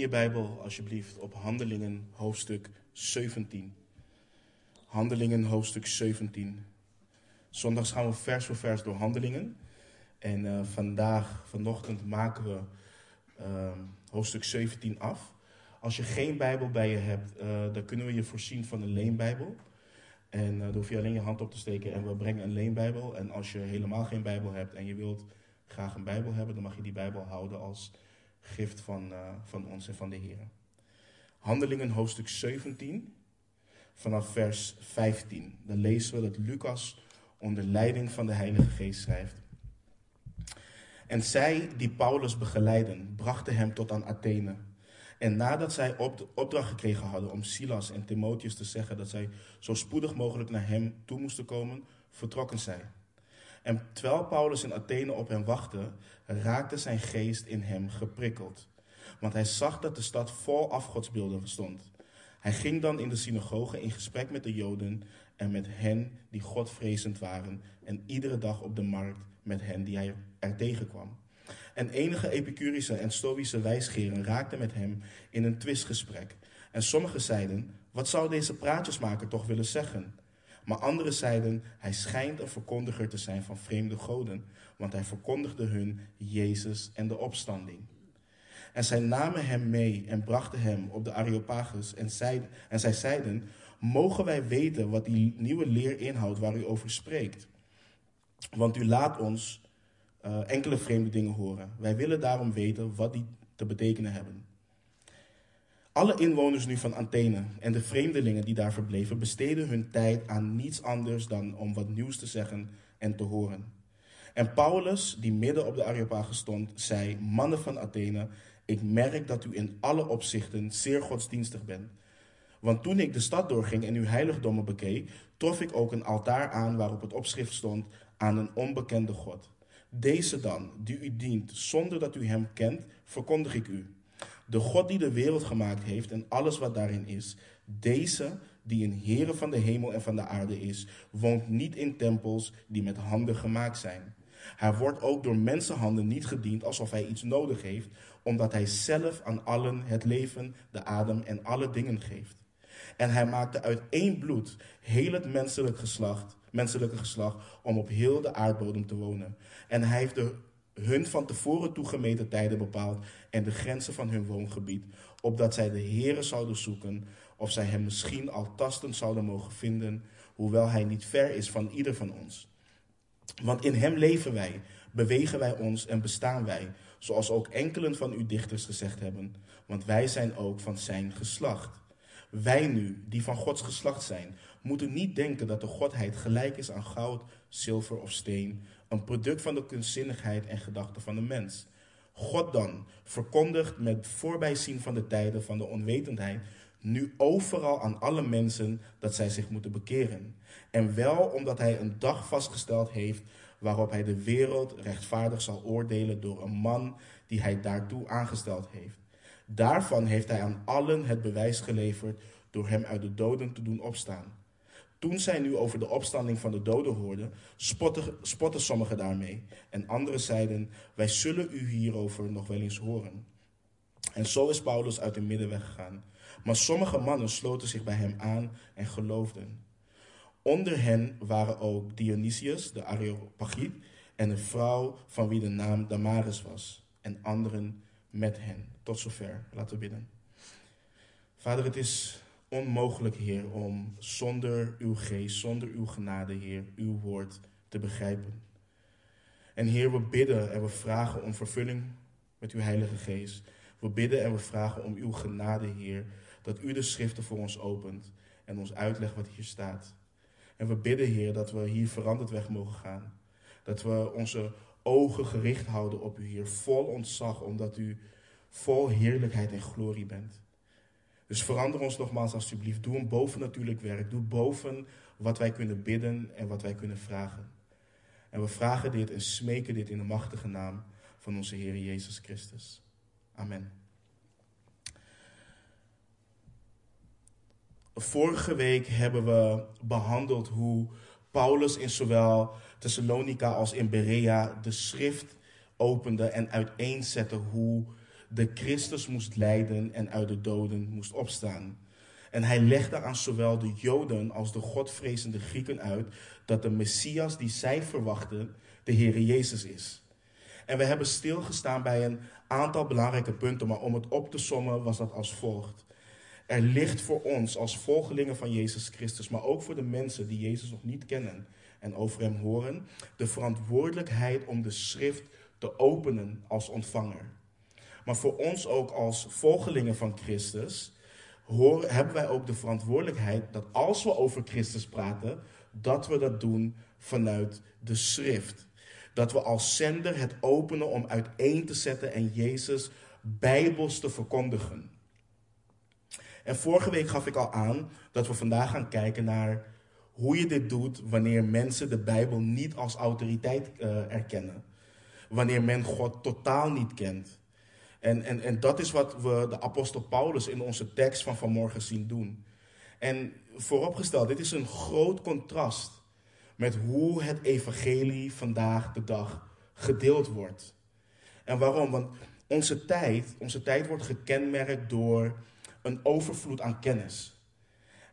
je Bijbel alsjeblieft op Handelingen hoofdstuk 17. Handelingen hoofdstuk 17. Zondags gaan we vers voor vers door Handelingen. En uh, vandaag, vanochtend, maken we uh, hoofdstuk 17 af. Als je geen Bijbel bij je hebt, uh, dan kunnen we je voorzien van een leenbijbel. En uh, dan hoef je alleen je hand op te steken en we brengen een leenbijbel. En als je helemaal geen Bijbel hebt en je wilt graag een Bijbel hebben, dan mag je die Bijbel houden als gift van, uh, van ons en van de Heer. Handelingen hoofdstuk 17, vanaf vers 15. Dan lezen we dat Lucas onder leiding van de Heilige Geest schrijft. En zij die Paulus begeleiden, brachten hem tot aan Athene. En nadat zij op opdracht gekregen hadden om Silas en Timotheus te zeggen dat zij zo spoedig mogelijk naar hem toe moesten komen, vertrokken zij. En terwijl Paulus in Athene op hen wachtte, raakte zijn geest in hem geprikkeld. Want hij zag dat de stad vol afgodsbeelden stond. Hij ging dan in de synagoge in gesprek met de Joden en met hen die Godvrezend waren, en iedere dag op de markt met hen die hij er tegenkwam. En enige Epicurische en Stoïsche wijsgeren raakten met hem in een twistgesprek. En sommigen zeiden: Wat zou deze praatjesmaker toch willen zeggen? Maar anderen zeiden: Hij schijnt een verkondiger te zijn van vreemde goden, want hij verkondigde hun Jezus en de opstanding. En zij namen hem mee en brachten hem op de Areopagus en, zeiden, en zij zeiden: Mogen wij weten wat die nieuwe leer inhoudt waar u over spreekt? Want u laat ons uh, enkele vreemde dingen horen. Wij willen daarom weten wat die te betekenen hebben. Alle inwoners nu van Athene en de vreemdelingen die daar verbleven besteden hun tijd aan niets anders dan om wat nieuws te zeggen en te horen. En Paulus, die midden op de Areopagus stond, zei: Mannen van Athene, ik merk dat u in alle opzichten zeer godsdienstig bent. Want toen ik de stad doorging en uw heiligdommen bekeek, trof ik ook een altaar aan waarop het opschrift stond aan een onbekende God. Deze dan, die u dient zonder dat u hem kent, verkondig ik u. De God die de wereld gemaakt heeft en alles wat daarin is, deze die een Heere van de hemel en van de aarde is, woont niet in tempels die met handen gemaakt zijn. Hij wordt ook door mensenhanden niet gediend alsof hij iets nodig heeft, omdat hij zelf aan allen het leven, de adem en alle dingen geeft. En hij maakte uit één bloed heel het menselijk geslacht, menselijke geslacht om op heel de aardbodem te wonen. En hij heeft de hun van tevoren toegemeten tijden bepaald en de grenzen van hun woongebied, opdat zij de Heere zouden zoeken, of zij hem misschien al tastend zouden mogen vinden, hoewel hij niet ver is van ieder van ons. Want in hem leven wij, bewegen wij ons en bestaan wij, zoals ook enkelen van uw dichters gezegd hebben, want wij zijn ook van zijn geslacht. Wij nu, die van Gods geslacht zijn, moeten niet denken dat de Godheid gelijk is aan goud, zilver of steen, een product van de kunstzinnigheid en gedachten van de mens. God dan verkondigt met voorbijzien van de tijden van de onwetendheid nu overal aan alle mensen dat zij zich moeten bekeren. En wel omdat hij een dag vastgesteld heeft waarop hij de wereld rechtvaardig zal oordelen door een man die hij daartoe aangesteld heeft. Daarvan heeft hij aan allen het bewijs geleverd door hem uit de doden te doen opstaan. Toen zij nu over de opstanding van de doden hoorden, spotten, spotten sommigen daarmee. En anderen zeiden: Wij zullen u hierover nog wel eens horen. En zo is Paulus uit de midden weggegaan. Maar sommige mannen sloten zich bij hem aan en geloofden. Onder hen waren ook Dionysius, de Areopagiet, en een vrouw van wie de naam Damaris was. En anderen met hen. Tot zover. Laten we bidden. Vader, het is onmogelijk, Heer, om zonder uw geest, zonder uw genade, Heer, uw woord te begrijpen. En Heer, we bidden en we vragen om vervulling met uw Heilige Geest. We bidden en we vragen om uw genade, Heer, dat u de schriften voor ons opent en ons uitlegt wat hier staat. En we bidden, Heer, dat we hier veranderd weg mogen gaan. Dat we onze ogen gericht houden op u, Heer, vol ontzag, omdat u vol heerlijkheid en glorie bent. Dus verander ons nogmaals alsjeblieft. Doe een bovennatuurlijk werk. Doe boven wat wij kunnen bidden en wat wij kunnen vragen. En we vragen dit en smeken dit in de machtige naam van onze Heer Jezus Christus. Amen. Vorige week hebben we behandeld hoe Paulus in zowel Thessalonica als in Berea de schrift opende en uiteenzette hoe de Christus moest lijden en uit de doden moest opstaan. En hij legde aan zowel de Joden als de godvrezende Grieken uit dat de Messias die zij verwachten de Heere Jezus is. En we hebben stilgestaan bij een aantal belangrijke punten, maar om het op te sommen was dat als volgt. Er ligt voor ons als volgelingen van Jezus Christus, maar ook voor de mensen die Jezus nog niet kennen en over hem horen, de verantwoordelijkheid om de schrift te openen als ontvanger. Maar voor ons ook als volgelingen van Christus hebben wij ook de verantwoordelijkheid dat als we over Christus praten, dat we dat doen vanuit de schrift. Dat we als zender het openen om uiteen te zetten en Jezus bijbels te verkondigen. En vorige week gaf ik al aan dat we vandaag gaan kijken naar hoe je dit doet wanneer mensen de Bijbel niet als autoriteit uh, erkennen. Wanneer men God totaal niet kent. En, en, en dat is wat we de apostel Paulus in onze tekst van vanmorgen zien doen. En vooropgesteld, dit is een groot contrast met hoe het evangelie vandaag de dag gedeeld wordt. En waarom? Want onze tijd, onze tijd wordt gekenmerkt door een overvloed aan kennis.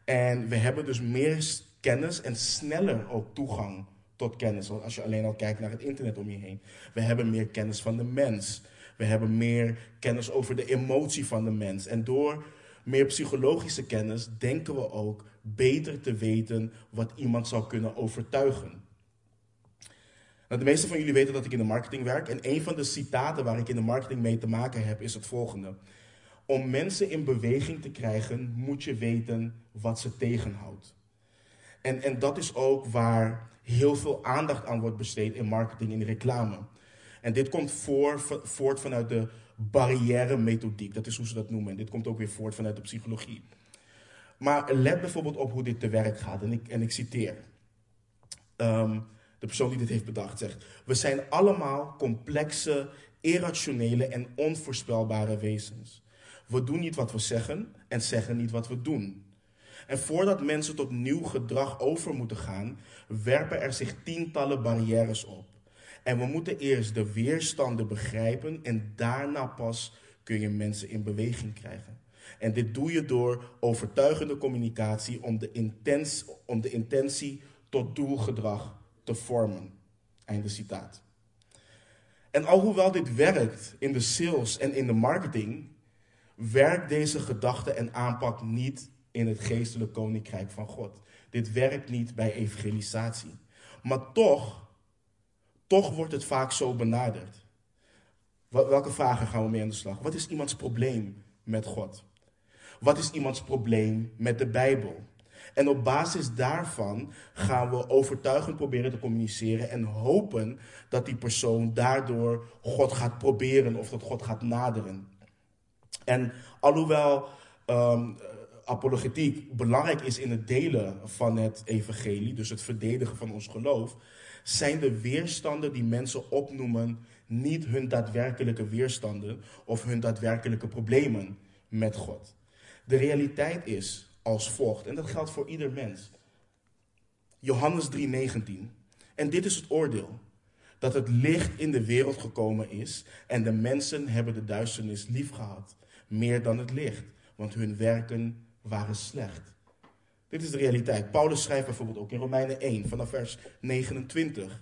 En we hebben dus meer kennis en sneller ook toegang tot kennis. Als je alleen al kijkt naar het internet om je heen. We hebben meer kennis van de mens. We hebben meer kennis over de emotie van de mens. En door meer psychologische kennis denken we ook beter te weten wat iemand zou kunnen overtuigen. Nou, de meeste van jullie weten dat ik in de marketing werk. En een van de citaten waar ik in de marketing mee te maken heb is het volgende. Om mensen in beweging te krijgen, moet je weten wat ze tegenhoudt. En, en dat is ook waar heel veel aandacht aan wordt besteed in marketing en reclame. En dit komt voor, voort vanuit de barrière methodiek. Dat is hoe ze dat noemen. En dit komt ook weer voort vanuit de psychologie. Maar let bijvoorbeeld op hoe dit te werk gaat. En ik, en ik citeer. Um, de persoon die dit heeft bedacht zegt: We zijn allemaal complexe, irrationele en onvoorspelbare wezens. We doen niet wat we zeggen en zeggen niet wat we doen. En voordat mensen tot nieuw gedrag over moeten gaan, werpen er zich tientallen barrières op. En we moeten eerst de weerstanden begrijpen en daarna pas kun je mensen in beweging krijgen. En dit doe je door overtuigende communicatie om de, om de intentie tot doelgedrag te vormen. Einde citaat. En alhoewel dit werkt in de sales en in de marketing, werkt deze gedachte en aanpak niet in het geestelijke koninkrijk van God. Dit werkt niet bij evangelisatie. Maar toch, toch wordt het vaak zo benaderd. Welke vragen gaan we mee aan de slag? Wat is iemands probleem met God? Wat is iemands probleem met de Bijbel? En op basis daarvan gaan we overtuigend proberen te communiceren en hopen dat die persoon daardoor God gaat proberen of dat God gaat naderen. En alhoewel um, apologetiek belangrijk is in het delen van het evangelie, dus het verdedigen van ons geloof, zijn de weerstanden die mensen opnoemen niet hun daadwerkelijke weerstanden of hun daadwerkelijke problemen met God. De realiteit is als volgt, en dat geldt voor ieder mens. Johannes 3:19. En dit is het oordeel: dat het licht in de wereld gekomen is en de mensen hebben de duisternis lief gehad, meer dan het licht, want hun werken waren slecht. Dit is de realiteit. Paulus schrijft bijvoorbeeld ook in Romeinen 1 vanaf vers 29.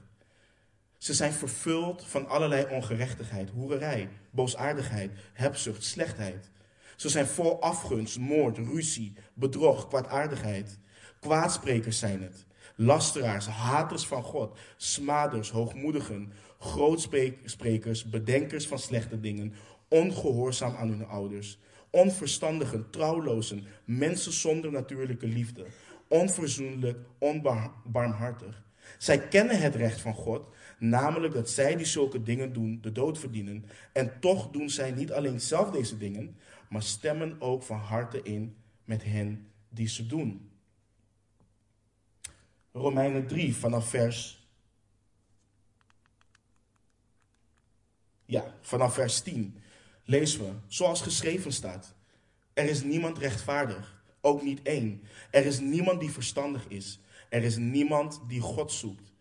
Ze zijn vervuld van allerlei ongerechtigheid, hoererij, boosaardigheid, hebzucht, slechtheid. Ze zijn vol afgunst, moord, ruzie, bedrog, kwaadaardigheid. Kwaadsprekers zijn het. Lasteraars, haters van God, smaders, hoogmoedigen, grootsprekers, bedenkers van slechte dingen, ongehoorzaam aan hun ouders, onverstandigen, trouwlozen, mensen zonder natuurlijke liefde, onverzoenlijk, onbarmhartig. Zij kennen het recht van God, namelijk dat zij die zulke dingen doen de dood verdienen. En toch doen zij niet alleen zelf deze dingen, maar stemmen ook van harte in met hen die ze doen. Romeinen 3 vanaf vers. Ja, vanaf vers 10 lezen we, zoals geschreven staat: Er is niemand rechtvaardig, ook niet één. Er is niemand die verstandig is. Er is niemand die God zoekt.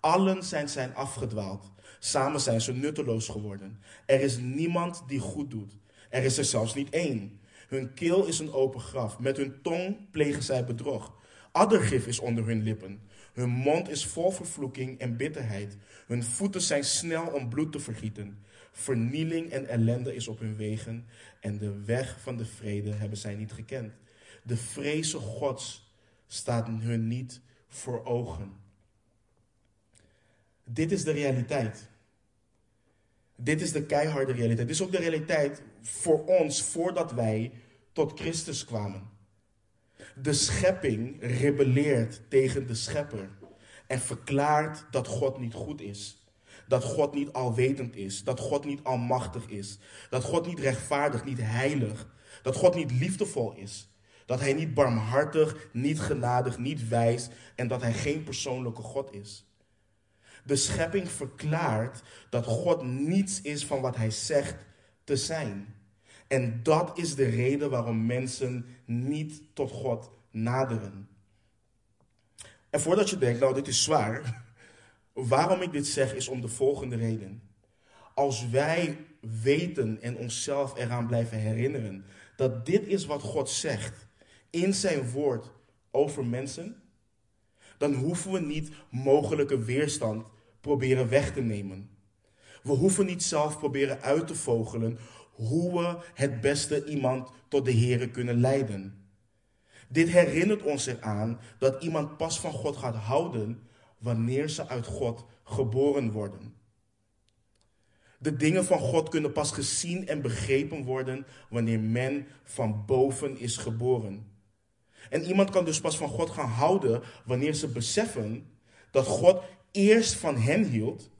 Allen zijn zijn afgedwaald. Samen zijn ze nutteloos geworden. Er is niemand die goed doet. Er is er zelfs niet één. Hun keel is een open graf. Met hun tong plegen zij bedrog. Addergif is onder hun lippen. Hun mond is vol vervloeking en bitterheid. Hun voeten zijn snel om bloed te vergieten. Vernieling en ellende is op hun wegen. En de weg van de vrede hebben zij niet gekend. De vreze Gods staat hun niet voor ogen. Dit is de realiteit. Dit is de keiharde realiteit. Dit is ook de realiteit voor ons voordat wij tot Christus kwamen. De schepping rebelleert tegen de schepper en verklaart dat God niet goed is. Dat God niet alwetend is. Dat God niet almachtig is. Dat God niet rechtvaardig, niet heilig. Dat God niet liefdevol is. Dat hij niet barmhartig, niet genadig, niet wijs en dat hij geen persoonlijke God is. De schepping verklaart dat God niets is van wat hij zegt te zijn. En dat is de reden waarom mensen niet tot God naderen. En voordat je denkt, nou dit is zwaar, waarom ik dit zeg is om de volgende reden. Als wij weten en onszelf eraan blijven herinneren dat dit is wat God zegt in zijn woord over mensen, dan hoeven we niet mogelijke weerstand proberen weg te nemen. We hoeven niet zelf proberen uit te vogelen hoe we het beste iemand tot de Here kunnen leiden. Dit herinnert ons eraan dat iemand pas van God gaat houden wanneer ze uit God geboren worden. De dingen van God kunnen pas gezien en begrepen worden wanneer men van boven is geboren. En iemand kan dus pas van God gaan houden wanneer ze beseffen dat God eerst van hen hield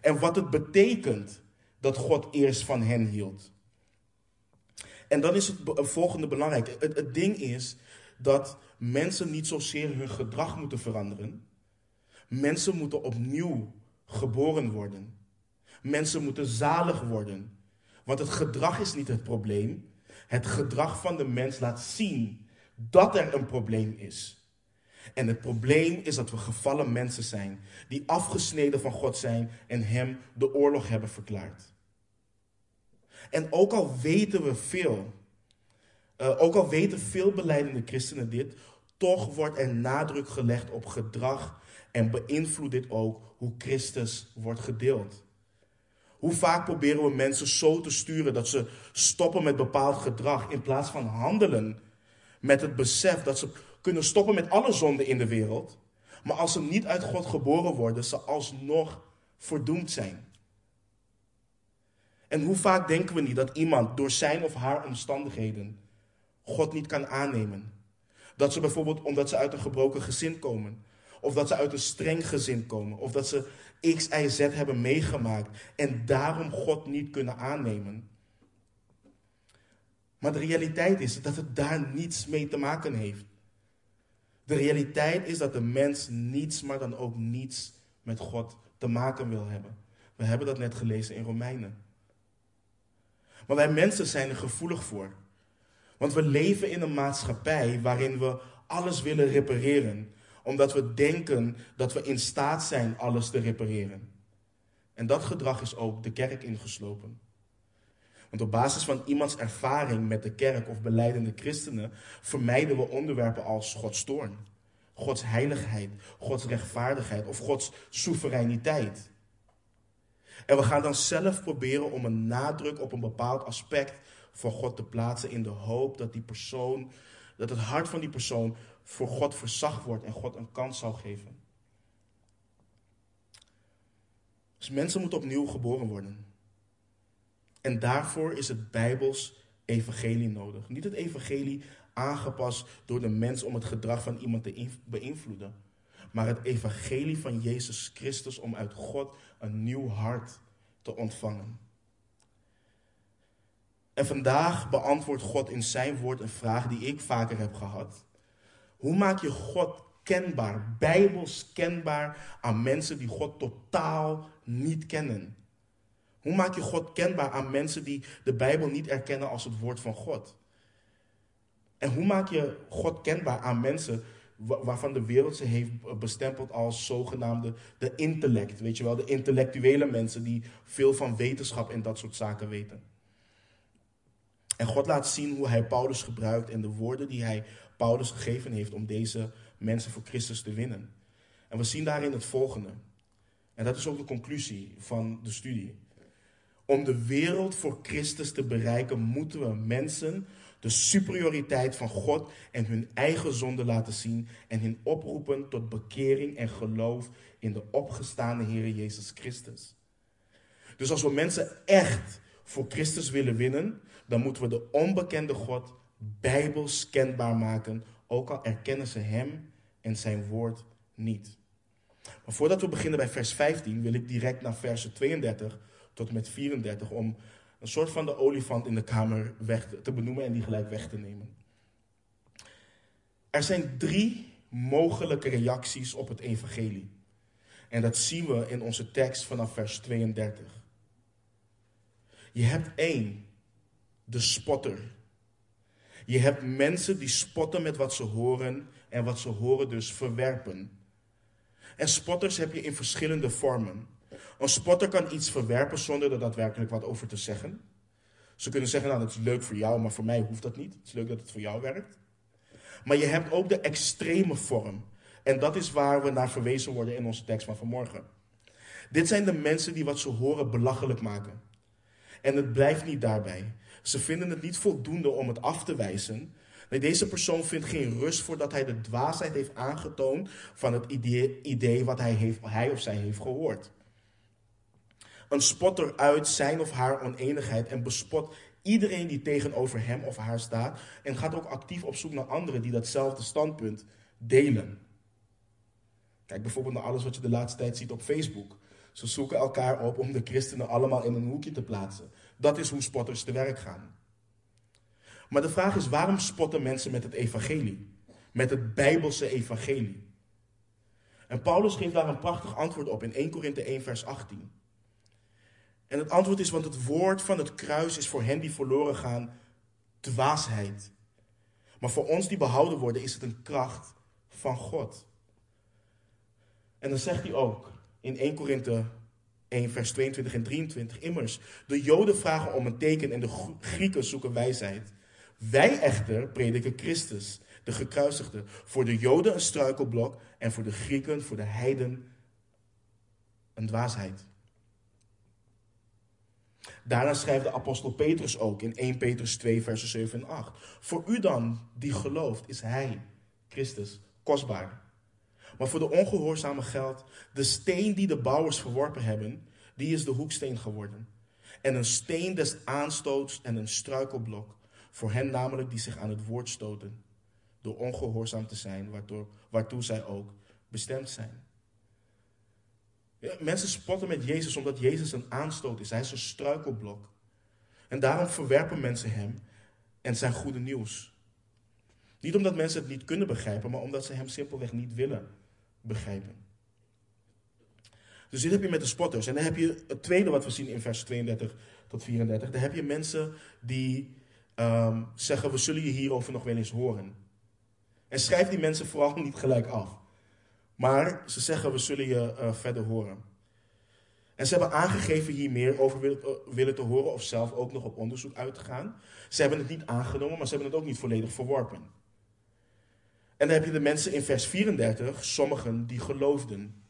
en wat het betekent dat God eerst van hen hield. En dan is het volgende belangrijk. Het, het ding is dat mensen niet zozeer hun gedrag moeten veranderen. Mensen moeten opnieuw geboren worden. Mensen moeten zalig worden. Want het gedrag is niet het probleem. Het gedrag van de mens laat zien dat er een probleem is. En het probleem is dat we gevallen mensen zijn, die afgesneden van God zijn en Hem de oorlog hebben verklaard. En ook al weten we veel, uh, ook al weten veel beleidende christenen dit, toch wordt er nadruk gelegd op gedrag en beïnvloedt dit ook hoe Christus wordt gedeeld. Hoe vaak proberen we mensen zo te sturen dat ze stoppen met bepaald gedrag in plaats van handelen met het besef dat ze kunnen stoppen met alle zonden in de wereld, maar als ze niet uit God geboren worden, ze alsnog verdoemd zijn. En hoe vaak denken we niet dat iemand door zijn of haar omstandigheden God niet kan aannemen? Dat ze bijvoorbeeld omdat ze uit een gebroken gezin komen, of dat ze uit een streng gezin komen, of dat ze X, Y, Z hebben meegemaakt en daarom God niet kunnen aannemen. Maar de realiteit is dat het daar niets mee te maken heeft. De realiteit is dat de mens niets, maar dan ook niets met God te maken wil hebben. We hebben dat net gelezen in Romeinen. Maar wij mensen zijn er gevoelig voor. Want we leven in een maatschappij waarin we alles willen repareren, omdat we denken dat we in staat zijn alles te repareren. En dat gedrag is ook de kerk ingeslopen. Want op basis van iemands ervaring met de kerk of beleidende christenen vermijden we onderwerpen als Gods toorn, Gods heiligheid, Gods rechtvaardigheid of Gods soevereiniteit. En we gaan dan zelf proberen om een nadruk op een bepaald aspect van God te plaatsen in de hoop dat die persoon, dat het hart van die persoon voor God verzacht wordt en God een kans zal geven. Dus mensen moeten opnieuw geboren worden. En daarvoor is het Bijbels evangelie nodig. Niet het evangelie aangepast door de mens om het gedrag van iemand te beïnvloeden. Maar het evangelie van Jezus Christus om uit God een nieuw hart te ontvangen. En vandaag beantwoordt God in zijn woord een vraag die ik vaker heb gehad. Hoe maak je God kenbaar, bijbels kenbaar aan mensen die God totaal niet kennen? Hoe maak je God kenbaar aan mensen die de Bijbel niet erkennen als het woord van God? En hoe maak je God kenbaar aan mensen waarvan de wereld ze heeft bestempeld als zogenaamde de intellect. Weet je wel, de intellectuele mensen die veel van wetenschap en dat soort zaken weten. En God laat zien hoe hij Paulus gebruikt en de woorden die hij Paulus gegeven heeft om deze mensen voor Christus te winnen. En we zien daarin het volgende. En dat is ook de conclusie van de studie. Om de wereld voor Christus te bereiken, moeten we mensen de superioriteit van God en hun eigen zonde laten zien en hen oproepen tot bekering en geloof in de opgestaande Heer Jezus Christus. Dus als we mensen echt voor Christus willen winnen, dan moeten we de onbekende God bijbels kenbaar maken, ook al erkennen ze Hem en Zijn woord niet. Maar voordat we beginnen bij vers 15, wil ik direct naar versen 32 tot met 34 om een soort van de olifant in de kamer weg te benoemen en die gelijk weg te nemen. Er zijn drie mogelijke reacties op het evangelie. En dat zien we in onze tekst vanaf vers 32. Je hebt één, de spotter. Je hebt mensen die spotten met wat ze horen en wat ze horen dus verwerpen. En spotters heb je in verschillende vormen. Een spotter kan iets verwerpen zonder er daadwerkelijk wat over te zeggen. Ze kunnen zeggen, nou dat is leuk voor jou, maar voor mij hoeft dat niet. Het is leuk dat het voor jou werkt. Maar je hebt ook de extreme vorm. En dat is waar we naar verwezen worden in onze tekst van vanmorgen. Dit zijn de mensen die wat ze horen belachelijk maken. En het blijft niet daarbij. Ze vinden het niet voldoende om het af te wijzen. Nee, deze persoon vindt geen rust voordat hij de dwaasheid heeft aangetoond van het idee, idee wat hij, heeft, hij of zij heeft gehoord. Een spotter uit zijn of haar oneenigheid en bespot iedereen die tegenover hem of haar staat en gaat ook actief op zoek naar anderen die datzelfde standpunt delen. Kijk bijvoorbeeld naar alles wat je de laatste tijd ziet op Facebook. Ze zoeken elkaar op om de christenen allemaal in een hoekje te plaatsen. Dat is hoe spotters te werk gaan. Maar de vraag is, waarom spotten mensen met het evangelie? Met het bijbelse evangelie? En Paulus geeft daar een prachtig antwoord op in 1 Korinthe 1 vers 18. En het antwoord is, want het woord van het kruis is voor hen die verloren gaan dwaasheid. Maar voor ons die behouden worden is het een kracht van God. En dan zegt hij ook in 1 Korinthe 1 vers 22 en 23, immers, de Joden vragen om een teken en de Grieken zoeken wijsheid. Wij echter prediken Christus, de gekruisigde, voor de Joden een struikelblok en voor de Grieken, voor de heiden, een dwaasheid. Daarna schrijft de apostel Petrus ook in 1 Petrus 2, versen 7 en 8. Voor u dan, die gelooft, is Hij, Christus, kostbaar. Maar voor de ongehoorzame geldt, de steen die de bouwers verworpen hebben, die is de hoeksteen geworden. En een steen des aanstoots en een struikelblok. Voor hen namelijk die zich aan het woord stoten, door ongehoorzaam te zijn, waartoe, waartoe zij ook bestemd zijn. mensen spotten met Jezus omdat Jezus een aanstoot is. Hij is een struikelblok. En daarom verwerpen mensen hem en zijn goede nieuws. Niet omdat mensen het niet kunnen begrijpen, maar omdat ze hem simpelweg niet willen begrijpen. Dus dit heb je met de spotters. En dan heb je het tweede wat we zien in vers 32 tot 34. Dan heb je mensen die Ehm, zeggen, we zullen je hierover nog wel eens horen. En schrijf die mensen vooral niet gelijk af. Maar ze zeggen, we zullen je uh, verder horen. En ze hebben aangegeven hier meer over willen, uh, willen te horen of zelf ook nog op onderzoek uit te gaan. Ze hebben het niet aangenomen, maar ze hebben het ook niet volledig verworpen. En dan heb je de mensen in vers 34, sommigen die geloofden.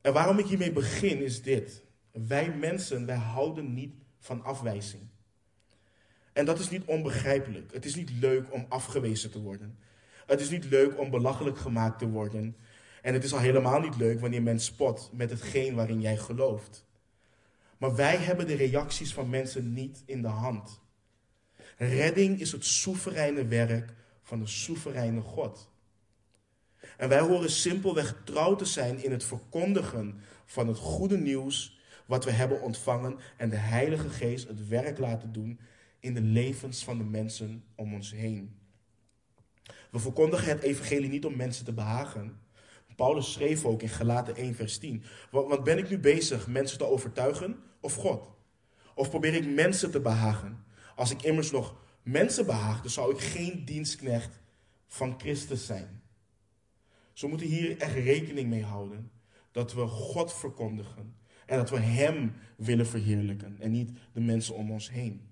En waarom ik hiermee begin is dit. Wij mensen, wij houden niet van afwijzing. En dat is niet onbegrijpelijk. Het is niet leuk om afgewezen te worden. Het is niet leuk om belachelijk gemaakt te worden. En het is al helemaal niet leuk wanneer men spot met hetgeen waarin jij gelooft. Maar wij hebben de reacties van mensen niet in de hand. Redding is het soevereine werk van de soevereine God. En wij horen simpelweg trouw te zijn in het verkondigen van het goede nieuws wat we hebben ontvangen en de Heilige Geest het werk laten doen in de levens van de mensen om ons heen. We verkondigen het evangelie niet om mensen te behagen. Paulus schreef ook in Galaten 1 vers 10. Wat ben ik nu bezig mensen te overtuigen of God? Of probeer ik mensen te behagen? Als ik immers nog mensen behaagde, zou ik geen dienstknecht van Christus zijn. Dus we moeten hier echt rekening mee houden. Dat we God verkondigen. En dat we Hem willen verheerlijken. En niet de mensen om ons heen.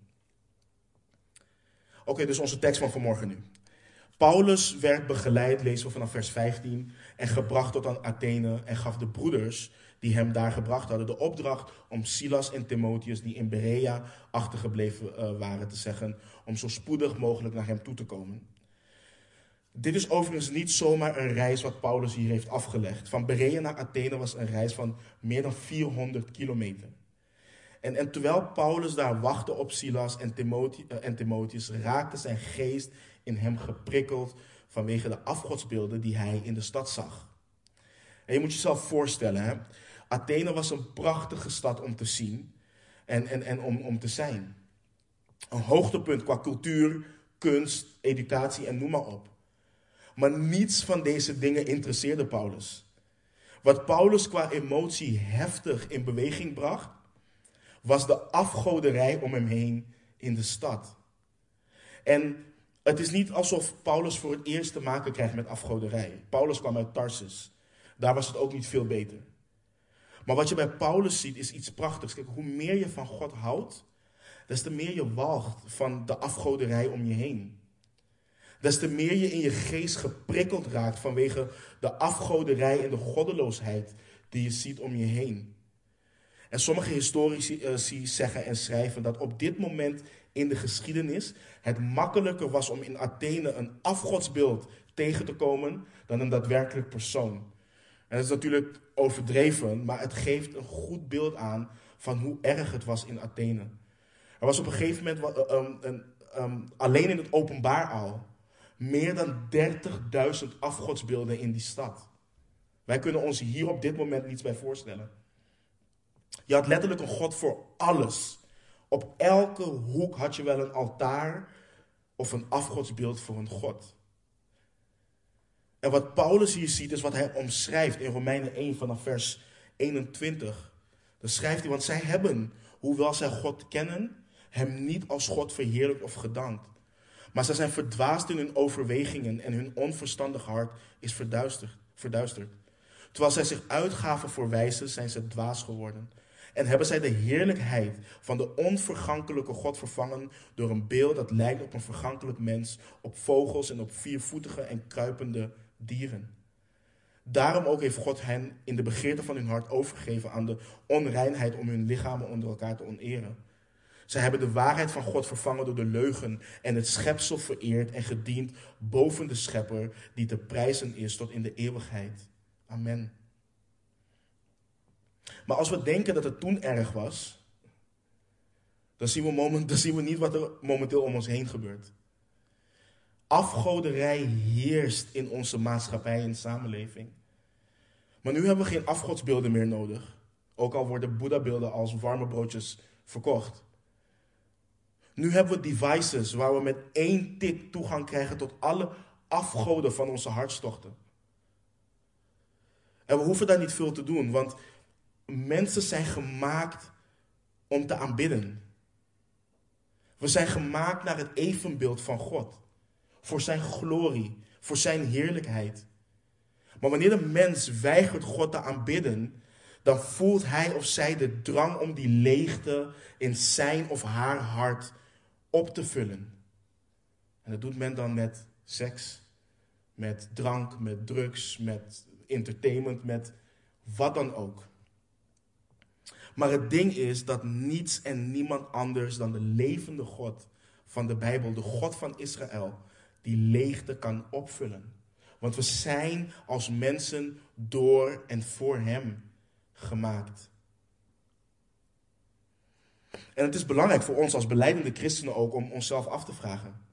Oké, dus onze tekst van vanmorgen nu. Paulus werd begeleid, lezen we vanaf vers 15, en gebracht tot aan Athene en gaf de broeders die hem daar gebracht hadden de opdracht om Silas en Timotheus, die in Berea achtergebleven uh, waren, te zeggen om zo spoedig mogelijk naar hem toe te komen. Dit is overigens niet zomaar een reis wat Paulus hier heeft afgelegd. Van Berea naar Athene was een reis van meer dan 400 kilometer. En, en terwijl Paulus daar wachtte op Silas en, Timotheus, uh, en Timotheus, raakte zijn geest in hem geprikkeld vanwege de afgodsbeelden die hij in de stad zag. En je moet jezelf voorstellen, hè? Athene was een prachtige stad om te zien en, en, en om, om te zijn. Een hoogtepunt qua cultuur, kunst, educatie en noem maar op. Maar niets van deze dingen interesseerde Paulus. Wat Paulus qua emotie heftig in beweging bracht, was de afgoderij om hem heen in de stad. En het is niet alsof Paulus voor het eerst te maken krijgt met afgoderij. Paulus kwam uit Tarsus. Daar was het ook niet veel beter. Maar wat je bij Paulus ziet is iets prachtigs. Kijk, hoe meer je van God houdt, des te meer je walgt van de afgoderij om je heen. Des te meer je in je geest geprikkeld raakt vanwege de afgoderij en de goddeloosheid die je ziet om je heen. En sommige historici uh, zeggen en schrijven dat op dit moment in de geschiedenis het makkelijker was om in Athene een afgodsbeeld tegen te komen dan een daadwerkelijk persoon. En dat is natuurlijk overdreven, maar het geeft een goed beeld aan van hoe erg het was in Athene. Er was op een gegeven moment, um, um, um, alleen in het openbaar al, meer dan 30.000 afgodsbeelden in die stad. Wij kunnen ons hier op dit moment niets bij voorstellen. Je had letterlijk een God voor alles. Op elke hoek had je wel een altaar of een afgodsbeeld voor een God. En wat Paulus hier ziet is wat hij omschrijft in Romeinen 1 vanaf vers 21. Dan schrijft hij, want zij hebben, hoewel zij God kennen, hem niet als God verheerlijkt of gedankt. Maar zij zijn verdwaasd in hun overwegingen en hun onverstandig hart is verduisterd. verduisterd. Terwijl zij zich uitgaven voor wijzen, zijn ze dwaas geworden. En hebben zij de heerlijkheid van de onvergankelijke God vervangen door een beeld dat lijkt op een vergankelijk mens, op vogels en op viervoetige en kruipende dieren. Daarom ook heeft God hen in de begeerte van hun hart overgegeven aan de onreinheid om hun lichamen onder elkaar te oneren. Zij hebben de waarheid van God vervangen door de leugen en het schepsel vereerd en gediend boven de schepper die te prijzen is tot in de eeuwigheid. Amen. Maar als we denken dat het toen erg was, dan zien we, moment, dan zien we niet wat er momenteel om ons heen gebeurt. Afgoderij heerst in onze maatschappij en samenleving. Maar nu hebben we geen afgodsbeelden meer nodig. Ook al worden Boeddha-beelden als warme broodjes verkocht. Nu hebben we devices waar we met één tik toegang krijgen tot alle afgoden van onze hartstochten. En we hoeven daar niet veel te doen, want mensen zijn gemaakt om te aanbidden. We zijn gemaakt naar het evenbeeld van God voor zijn glorie, voor zijn heerlijkheid. Maar wanneer de mens weigert God te aanbidden, dan voelt hij of zij de drang om die leegte in zijn of haar hart op te vullen. En dat doet men dan met seks, met drank, met drugs, met entertainment, met wat dan ook. Maar het ding is dat niets en niemand anders dan de levende God van de Bijbel, de God van Israël, die leegte kan opvullen. Want we zijn als mensen door en voor Hem gemaakt. En het is belangrijk voor ons als beleidende christenen ook om onszelf af te vragen.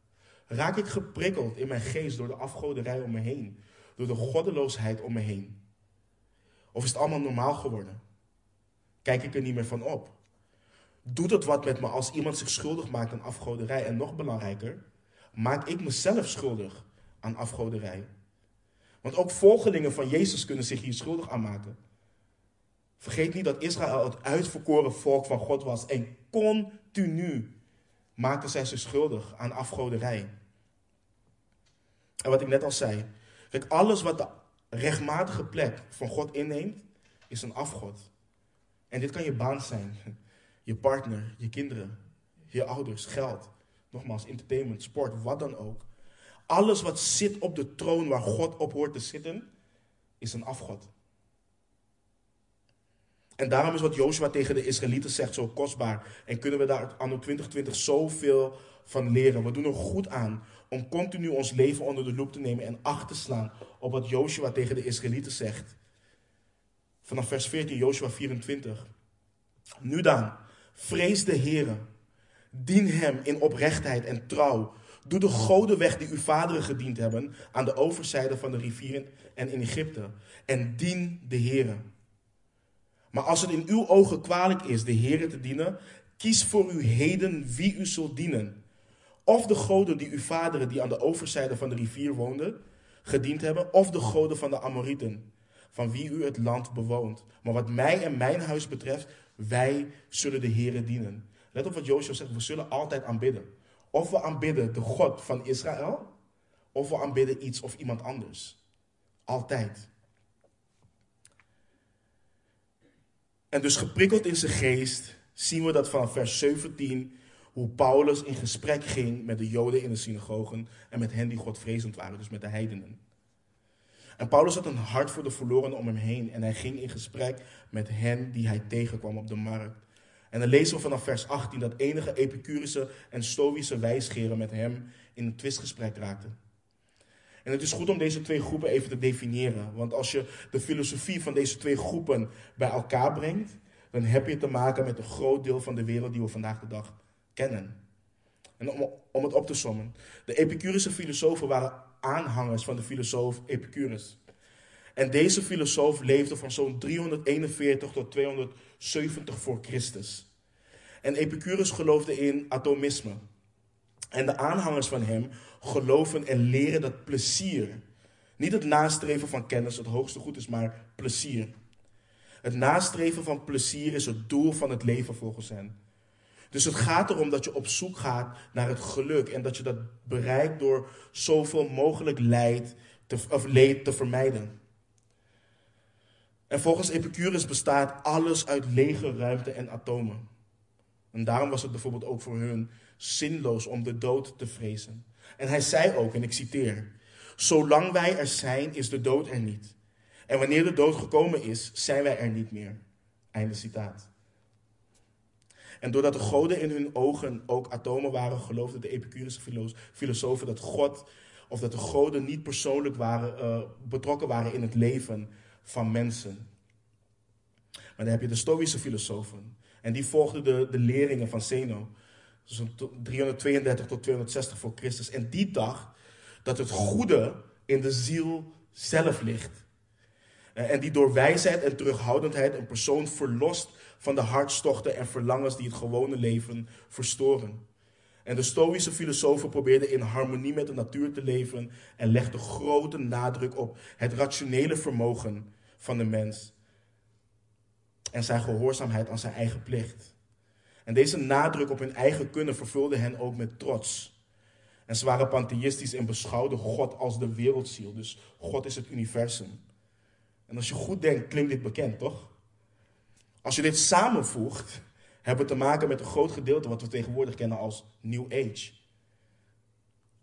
Raak ik geprikkeld in mijn geest door de afgoderij om me heen? Door de goddeloosheid om me heen? Of is het allemaal normaal geworden? Kijk ik er niet meer van op? Doet het wat met me als iemand zich schuldig maakt aan afgoderij? En nog belangrijker, maak ik mezelf schuldig aan afgoderij. Want ook volgelingen van Jezus kunnen zich hier schuldig aan maken. Vergeet niet dat Israël het uitverkoren volk van God was en continu maakten zij zich schuldig aan afgoderij. En wat ik net al zei, kijk, alles wat de rechtmatige plek van God inneemt, is een afgod. En dit kan je baan zijn, je partner, je kinderen, je ouders, geld. Nogmaals, entertainment, sport, wat dan ook. Alles wat zit op de troon waar God op hoort te zitten, is een afgod. En daarom is wat Joshua tegen de Israëlieten zegt zo kostbaar. En kunnen we daar anno 2020 zoveel van leren. We doen er goed aan om continu ons leven onder de loep te nemen en acht te slaan op wat Joshua tegen de Israëlieten zegt. Vanaf vers 14, Joshua 24. Nu dan, vrees de Heer. Dien hem in oprechtheid en trouw. Doe de goden weg die uw vaderen gediend hebben aan de overzijde van de rivieren en in Egypte. En dien de Heer. Maar als het in uw ogen kwalijk is de Heer te dienen, kies voor u heden wie u zult dienen. Of de goden die uw vaderen die aan de overzijde van de rivier woonden, gediend hebben, of de goden van de Amorieten, van wie u het land bewoont. Maar wat mij en mijn huis betreft, wij zullen de Heer dienen. Let op wat Joshua zegt, we zullen altijd aanbidden. Of we aanbidden de God van Israël, of we aanbidden iets of iemand anders. Altijd. En dus geprikkeld in zijn geest zien we dat vanaf vers 17 hoe Paulus in gesprek ging met de Joden in de synagogen en met hen die Godvrezend waren, dus met de heidenen. En Paulus had een hart voor de verlorenen om hem heen en hij ging in gesprek met hen die hij tegenkwam op de markt. En dan lezen we vanaf vers 18 dat enige Epicurische en Stoïsche wijsgeren met hem in een twistgesprek raakten. En het is goed om deze twee groepen even te definiëren. Want als je de filosofie van deze twee groepen bij elkaar brengt, dan heb je te maken met een groot deel van de wereld die we vandaag de dag kennen. En om, om het op te sommen. De Epicurische filosofen waren aanhangers van de filosoof Epicurus. En deze filosoof leefde van zo'n 341 tot 270 voor Christus. En Epicurus geloofde in atomisme. En de aanhangers van hem geloven en leren dat plezier, niet het nastreven van kennis het hoogste goed is, maar plezier. Het nastreven van plezier is het doel van het leven volgens hen. Dus het gaat erom dat je op zoek gaat naar het geluk en dat je dat bereikt door zoveel mogelijk leid te, of leed te vermijden. En volgens Epicurus bestaat alles uit lege ruimte en atomen. En daarom was het bijvoorbeeld ook voor hun zinloos om de dood te vrezen. En hij zei ook, en ik citeer: Zolang wij er zijn, is de dood er niet. En wanneer de dood gekomen is, zijn wij er niet meer. Einde citaat. En doordat de goden in hun ogen ook atomen waren, geloofden de Epicurische filosofen dat God, of dat de goden niet persoonlijk waren, uh, betrokken waren in het leven van mensen. Maar dan heb je de Stoïsche filosofen. En die volgden de, de leringen van Zeno. Dus 332 tot 260 voor Christus. En die dacht dat het goede in de ziel zelf ligt. Eh, en die door wijsheid en terughoudendheid een persoon verlost van de hartstochten en verlangens die het gewone leven verstoren. En de Stoïsche filosofen probeerden in harmonie met de natuur te leven en legden grote nadruk op het rationele vermogen van de mens en zijn gehoorzaamheid aan zijn eigen plicht. En deze nadruk op hun eigen kunnen vervulde hen ook met trots. En ze waren pantheïstisch en beschouwden God als de wereldziel. Dus God is het universum. En als je goed denkt, klinkt dit bekend, toch? Als je dit samenvoegt, hebben we te maken met een groot gedeelte wat we tegenwoordig kennen als New Age.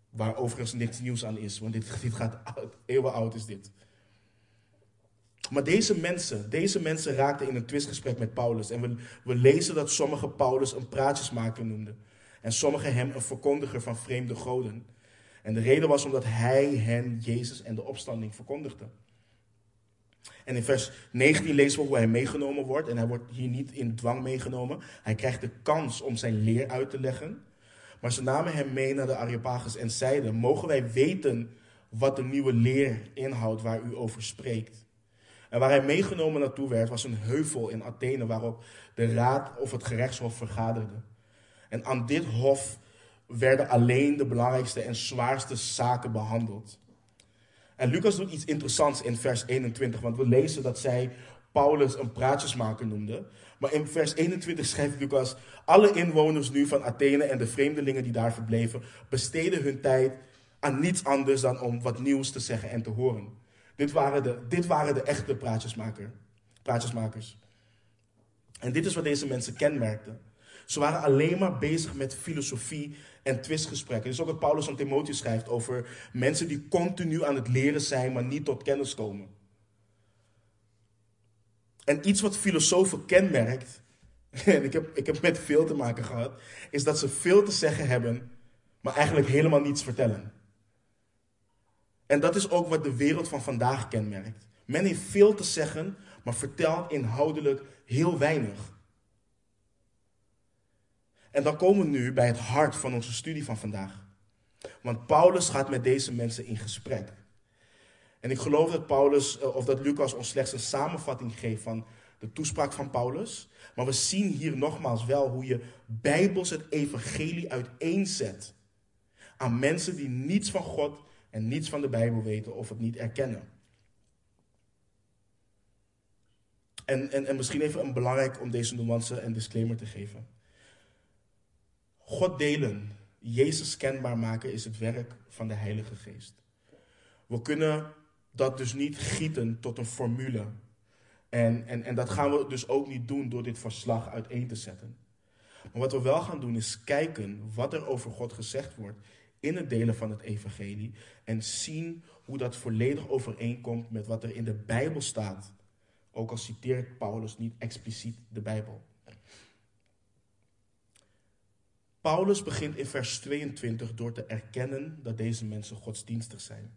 Waar overigens niks nieuws aan is, want dit, dit gaat oud, eeuwen oud is dit. Maar deze mensen, deze mensen raakten in een twistgesprek met Paulus. En we, we lezen dat sommige Paulus een praatjesmaker noemden. En sommigen hem een verkondiger van vreemde goden. En de reden was omdat hij hen Jezus en de opstanding verkondigde. En in vers 19 lezen we hoe hij meegenomen wordt. En hij wordt hier niet in dwang meegenomen. Hij krijgt de kans om zijn leer uit te leggen. Maar ze namen hem mee naar de Areopagus en zeiden: Mogen wij weten wat de nieuwe leer inhoudt waar u over spreekt? En waar hij meegenomen naartoe werd, was een heuvel in Athene waarop de raad of het gerechtshof vergaderde. En aan dit hof werden alleen de belangrijkste en zwaarste zaken behandeld. En Lucas doet iets interessants in vers 21, want we lezen dat zij Paulus een praatjesmaker noemde. Maar in vers 21 schrijft Lucas: Alle inwoners nu van Athene en de vreemdelingen die daar verbleven, besteden hun tijd aan niets anders dan om wat nieuws te zeggen en te horen. Dit waren de, dit waren de echte praatjesmaker, praatjesmakers. En dit is wat deze mensen kenmerkten. Ze waren alleen maar bezig met filosofie en twistgesprekken. Dit is ook wat Paulus aan Timotheus schrijft over mensen die continu aan het leren zijn, maar niet tot kennis komen. En iets wat filosofen kenmerkt, en ik heb, ik heb met veel te maken gehad, is dat ze veel te zeggen hebben, maar eigenlijk helemaal niets vertellen. En dat is ook wat de wereld van vandaag kenmerkt. Men heeft veel te zeggen, maar vertelt inhoudelijk heel weinig. En dan komen we nu bij het hart van onze studie van vandaag. Want Paulus gaat met deze mensen in gesprek. En ik geloof dat Paulus, eh, of dat Lucas ons slechts een samenvatting geeft van de toespraak van Paulus. Maar we zien hier nogmaals wel hoe je bijbels het evangelie uiteenzet. Aan mensen die niets van God en niets van de Bijbel weten of het niet erkennen. En, en, en misschien even een belangrijk om deze nuance en disclaimer te geven. God delen, Jezus kenbaar maken, is het werk van de Heilige Geest. We kunnen dat dus niet gieten tot een formule. En, en, en dat gaan we dus ook niet doen door dit verslag uiteen te zetten. Maar wat we wel gaan doen is kijken wat er over God gezegd wordt in het delen van het evangelie. En zien hoe dat volledig overeenkomt met wat er in de Bijbel staat. Ook al citeert Paulus niet expliciet de Bijbel. Paulus begint in vers 22 door te erkennen dat deze mensen godsdienstig zijn.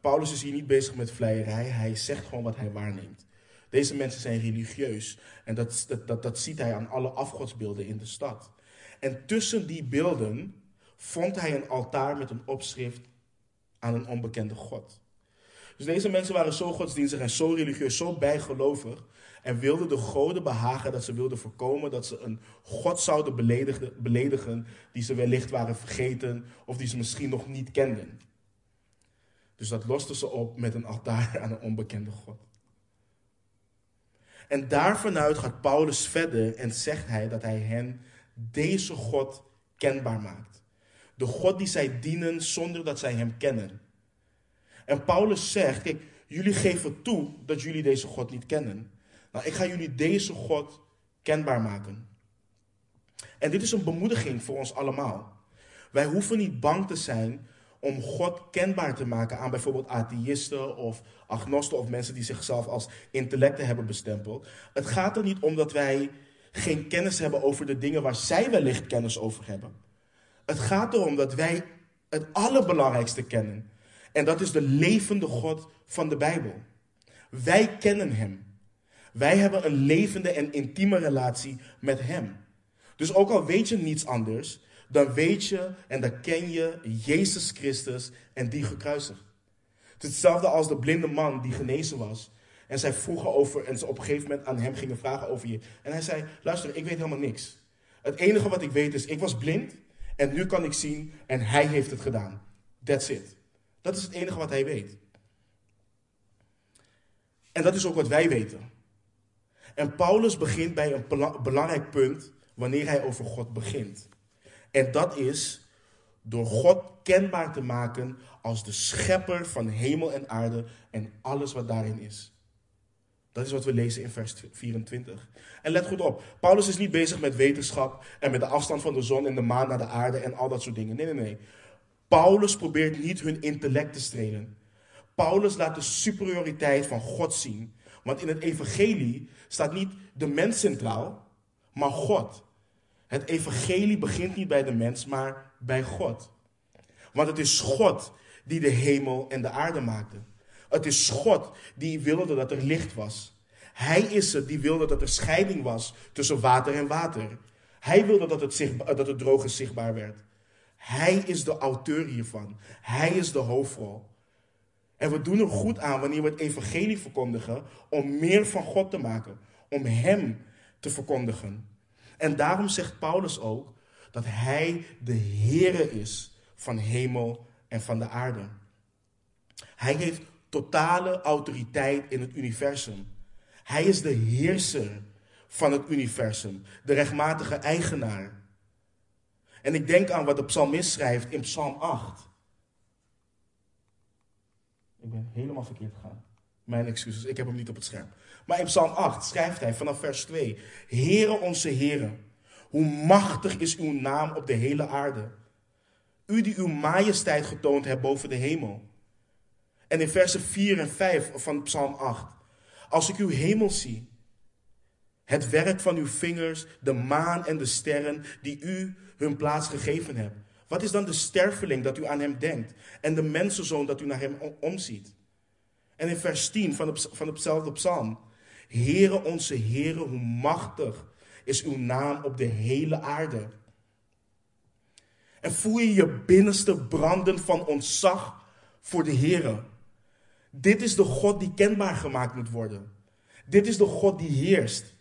Paulus is hier niet bezig met vleierij, hij zegt gewoon wat hij waarneemt. Deze mensen zijn religieus en dat, dat, dat, dat ziet hij aan alle afgodsbeelden in de stad. En tussen die beelden vond hij een altaar met een opschrift aan een onbekende God. Dus deze mensen waren zo godsdienstig en zo religieus, zo bijgelovig, en wilden de goden behagen dat ze wilden voorkomen dat ze een God zouden beledigen, beledigen die ze wellicht waren vergeten of die ze misschien nog niet kenden. Dus dat losten ze op met een altaar aan een onbekende God. En daarvanuit gaat Paulus verder en zegt hij dat hij hen deze God kenbaar maakt. De God die zij dienen zonder dat zij hem kennen. En Paulus zegt, kijk, jullie geven toe dat jullie deze God niet kennen. Nou, ik ga jullie deze God kenbaar maken. En dit is een bemoediging voor ons allemaal. Wij hoeven niet bang te zijn om God kenbaar te maken aan bijvoorbeeld atheïsten of agnosten of mensen die zichzelf als intellecten hebben bestempeld. Het gaat er niet om dat wij geen kennis hebben over de dingen waar zij wellicht kennis over hebben. Het gaat erom dat wij het allerbelangrijkste kennen. En dat is de levende God van de Bijbel. Wij kennen Hem. Wij hebben een levende en intieme relatie met Hem. Dus ook al weet je niets anders, dan weet je en dan ken je Jezus Christus en die gekruisigd. Het is hetzelfde als de blinde man die genezen was. En zij vroegen over, en ze op een gegeven moment aan hem gingen vragen over je. En hij zei: Luister, ik weet helemaal niks. Het enige wat ik weet is, ik was blind en nu kan ik zien en hij heeft het gedaan. That's it. Dat is het enige wat hij weet. En dat is ook wat wij weten. En Paulus begint bij een belangrijk punt wanneer hij over God begint. En dat is door God kenbaar te maken als de schepper van hemel en aarde en alles wat daarin is. Dat is wat we lezen in vers 24. En let goed op, Paulus is niet bezig met wetenschap en met de afstand van de zon en de maan naar de aarde en al dat soort dingen. Nee, nee, nee. Paulus probeert niet hun intellect te strelen. Paulus laat de superioriteit van God zien. Want in het evangelie staat niet de mens centraal, maar God. Het evangelie begint niet bij de mens, maar bij God. Want het is God die de hemel en de aarde maakte. Het is God die wilde dat er licht was. Hij is het die wilde dat er scheiding was tussen water en water. Hij wilde dat het, dat het droge zichtbaar werd. Hij is de auteur hiervan. Hij is de hoofdrol. En we doen er goed aan wanneer we het evangelie verkondigen om meer van God te maken, om Hem te verkondigen. En daarom zegt Paulus ook dat Hij de Heere is van hemel en van de aarde. Hij heeft totale autoriteit in het universum. Hij is de heerser van het universum, de rechtmatige eigenaar. En ik denk aan wat de psalmist schrijft in Psalm 8. Ik ben helemaal verkeerd gegaan. Mijn excuses, ik heb hem niet op het scherm. Maar in Psalm 8 schrijft hij vanaf vers 2: Heere onze Heere, hoe machtig is uw naam op de hele aarde. U die uw majesteit getoond hebt boven de hemel. En in versen 4 en 5 van Psalm 8. Als ik uw hemel zie, het werk van uw vingers, de maan en de sterren die u hun plaats gegeven hebt. Wat is dan de sterfeling dat u aan hem denkt en de mensenzoon dat u naar hem omziet? En in vers 10 van, van hetzelfde psalm. Heere onze Heere, hoe machtig is uw naam op de hele aarde. En voel je je binnenste branden van ontzag voor de Heere. Dit is de God die kenbaar gemaakt moet worden. Dit is de God die heerst.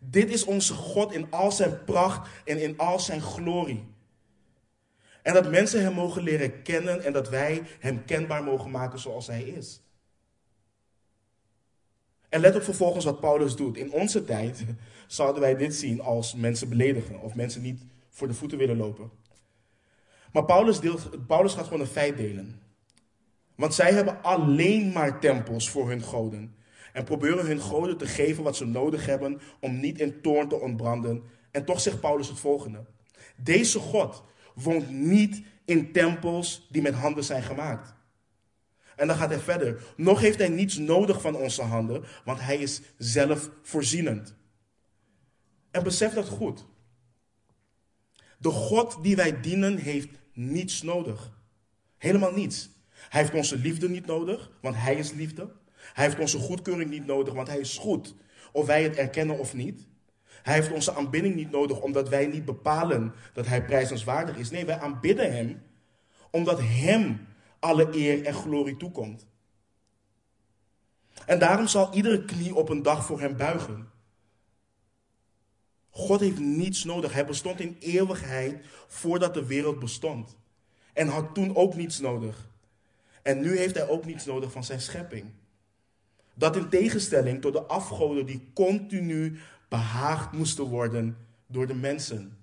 Dit is onze God in al zijn pracht en in al zijn glorie. En dat mensen Hem mogen leren kennen en dat wij Hem kenbaar mogen maken zoals Hij is. En let op vervolgens wat Paulus doet. In onze tijd zouden wij dit zien als mensen beledigen of mensen niet voor de voeten willen lopen. Maar Paulus, deelt, Paulus gaat gewoon een feit delen. Want zij hebben alleen maar tempels voor hun goden. En proberen hun goden te geven wat ze nodig hebben om niet in toorn te ontbranden. En toch zegt Paulus het volgende. Deze God woont niet in tempels die met handen zijn gemaakt. En dan gaat hij verder. Nog heeft hij niets nodig van onze handen, want hij is zelf voorzienend. En besef dat goed. De God die wij dienen heeft niets nodig. Helemaal niets. Hij heeft onze liefde niet nodig, want hij is liefde. Hij heeft onze goedkeuring niet nodig, want hij is goed. Of wij het erkennen of niet. Hij heeft onze aanbidding niet nodig, omdat wij niet bepalen dat hij prijzenswaardig is. Nee, wij aanbidden hem, omdat hem alle eer en glorie toekomt. En daarom zal iedere knie op een dag voor hem buigen. God heeft niets nodig. Hij bestond in eeuwigheid voordat de wereld bestond. En had toen ook niets nodig. En nu heeft hij ook niets nodig van zijn schepping. Dat in tegenstelling tot de afgoden die continu behaagd moesten worden door de mensen.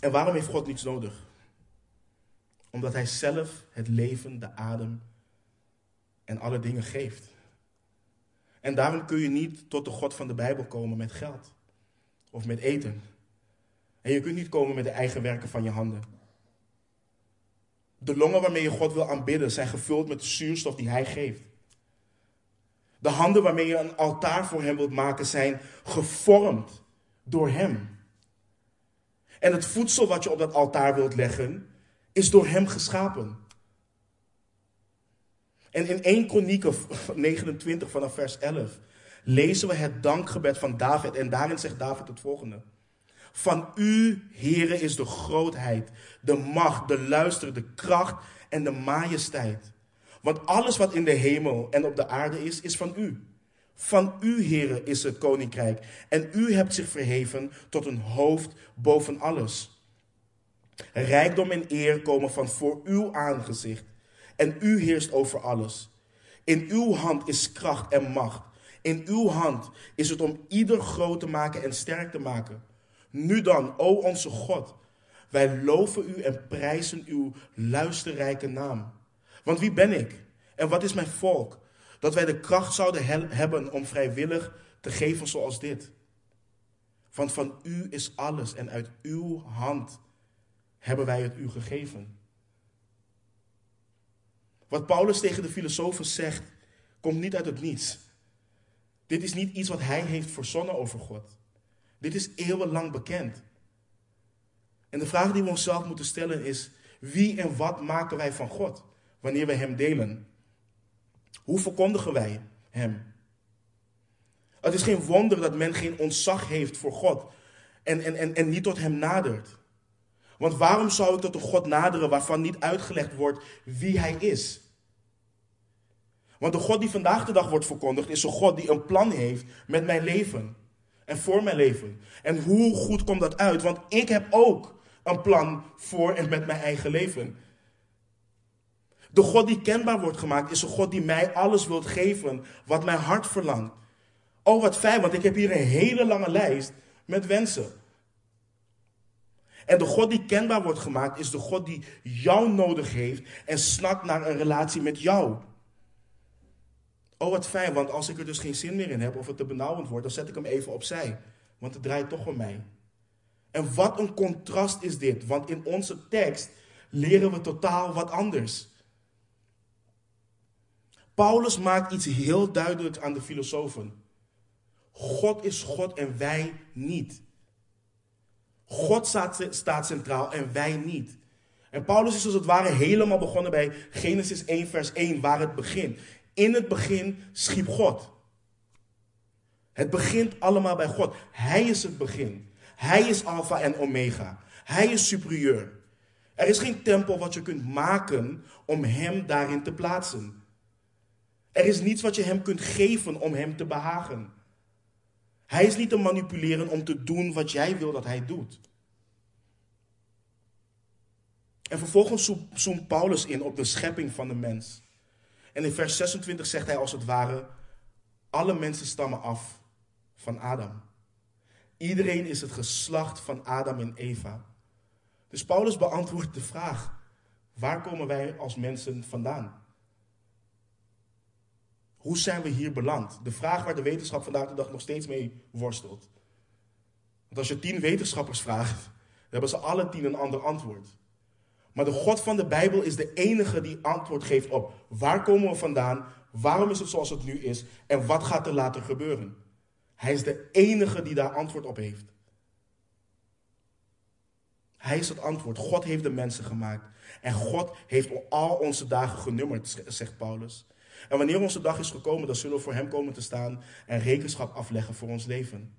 En waarom heeft God niets nodig? Omdat Hij zelf het leven, de adem en alle dingen geeft. En daarom kun je niet tot de God van de Bijbel komen met geld of met eten. En je kunt niet komen met de eigen werken van je handen. De longen waarmee je God wil aanbidden zijn gevuld met de zuurstof die Hij geeft. De handen waarmee je een altaar voor Hem wilt maken zijn gevormd door Hem. En het voedsel wat je op dat altaar wilt leggen is door Hem geschapen. En in 1 Kronieken 29 vanaf vers 11 lezen we het dankgebed van David. En daarin zegt David het volgende. Van u, Heere, is de grootheid, de macht, de luister, de kracht en de majesteit. Want alles wat in de hemel en op de aarde is, is van u. Van u, Heere, is het koninkrijk. En u hebt zich verheven tot een hoofd boven alles. Rijkdom en eer komen van voor uw aangezicht. En u heerst over alles. In uw hand is kracht en macht. In uw hand is het om ieder groot te maken en sterk te maken. Nu dan, o onze God, wij loven u en prijzen uw luisterrijke naam. Want wie ben ik en wat is mijn volk, dat wij de kracht zouden hebben om vrijwillig te geven zoals dit? Want van u is alles en uit uw hand hebben wij het u gegeven. Wat Paulus tegen de filosofen zegt, komt niet uit het niets. Dit is niet iets wat hij heeft verzonnen over God. Dit is eeuwenlang bekend. En de vraag die we onszelf moeten stellen is: wie en wat maken wij van God wanneer wij Hem delen? Hoe verkondigen wij Hem? Het is geen wonder dat men geen ontzag heeft voor God en, en, en, en niet tot Hem nadert. Want waarom zou ik tot een God naderen waarvan niet uitgelegd wordt wie Hij is? Want de God die vandaag de dag wordt verkondigd is een God die een plan heeft met mijn leven en voor mijn leven. En hoe goed komt dat uit? Want ik heb ook een plan voor en met mijn eigen leven. De God die kenbaar wordt gemaakt is een God die mij alles wilt geven wat mijn hart verlangt. Oh, wat fijn, want ik heb hier een hele lange lijst met wensen. En de God die kenbaar wordt gemaakt is de God die jou nodig heeft en snakt naar een relatie met jou. Oh, wat fijn, want als ik er dus geen zin meer in heb of het te benauwend wordt, dan zet ik hem even opzij. Want het draait toch om mij. En wat een contrast is dit, want in onze tekst leren we totaal wat anders. Paulus maakt iets heel duidelijks aan de filosofen. God is God en wij niet. God staat, staat centraal en wij niet. En Paulus is als het ware helemaal begonnen bij Genesis 1, vers 1, waar het begint. In het begin schiep God. Het begint allemaal bij God. Hij is het begin. Hij is Alpha en Omega. Hij is superieur. Er is geen tempel wat je kunt maken om Hem daarin te plaatsen. Er is niets wat je Hem kunt geven om Hem te behagen. Hij is niet te manipuleren om te doen wat jij wil dat Hij doet. En vervolgens zoomt Paulus in op de schepping van de mens. En in vers 26 zegt hij als het ware: Alle mensen stammen af van Adam. Iedereen is het geslacht van Adam en Eva. Dus Paulus beantwoordt de vraag: waar komen wij als mensen vandaan? Hoe zijn we hier beland? De vraag waar de wetenschap vandaag de dag nog steeds mee worstelt. Want als je tien wetenschappers vraagt, dan hebben ze alle tien een ander antwoord. Maar de God van de Bijbel is de enige die antwoord geeft op waar komen we vandaan, waarom is het zoals het nu is en wat gaat er later gebeuren. Hij is de enige die daar antwoord op heeft. Hij is het antwoord. God heeft de mensen gemaakt. En God heeft al onze dagen genummerd, zegt Paulus. En wanneer onze dag is gekomen, dan zullen we voor Hem komen te staan en rekenschap afleggen voor ons leven.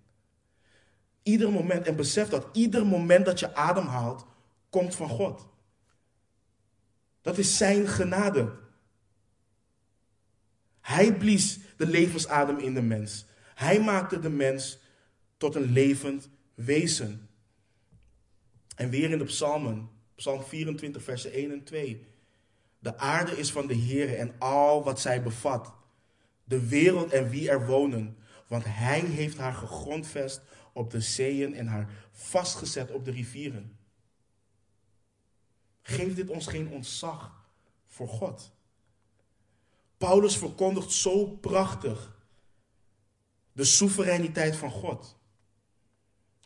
Ieder moment, en besef dat ieder moment dat je ademhaalt, komt van God. Dat is Zijn genade. Hij blies de levensadem in de mens. Hij maakte de mens tot een levend wezen. En weer in de psalmen, psalm 24, versen 1 en 2. De aarde is van de Heer en al wat zij bevat. De wereld en wie er wonen. Want Hij heeft haar gegrondvest op de zeeën en haar vastgezet op de rivieren. Geeft dit ons geen ontzag voor God? Paulus verkondigt zo prachtig de soevereiniteit van God.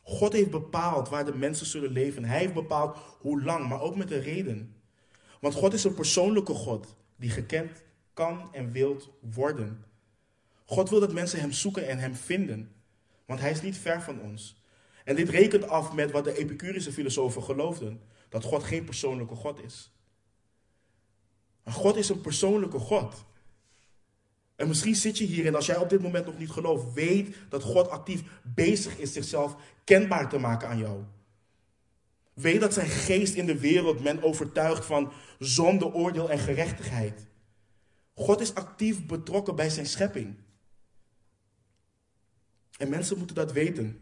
God heeft bepaald waar de mensen zullen leven. Hij heeft bepaald hoe lang, maar ook met een reden. Want God is een persoonlijke God die gekend kan en wilt worden. God wil dat mensen Hem zoeken en Hem vinden, want Hij is niet ver van ons. En dit rekent af met wat de Epicurische filosofen geloofden: dat God geen persoonlijke God is. Maar God is een persoonlijke God. En misschien zit je hier en als jij op dit moment nog niet gelooft, weet dat God actief bezig is zichzelf kenbaar te maken aan jou. Weet dat zijn geest in de wereld men overtuigt van zonde, oordeel en gerechtigheid. God is actief betrokken bij zijn schepping. En mensen moeten dat weten.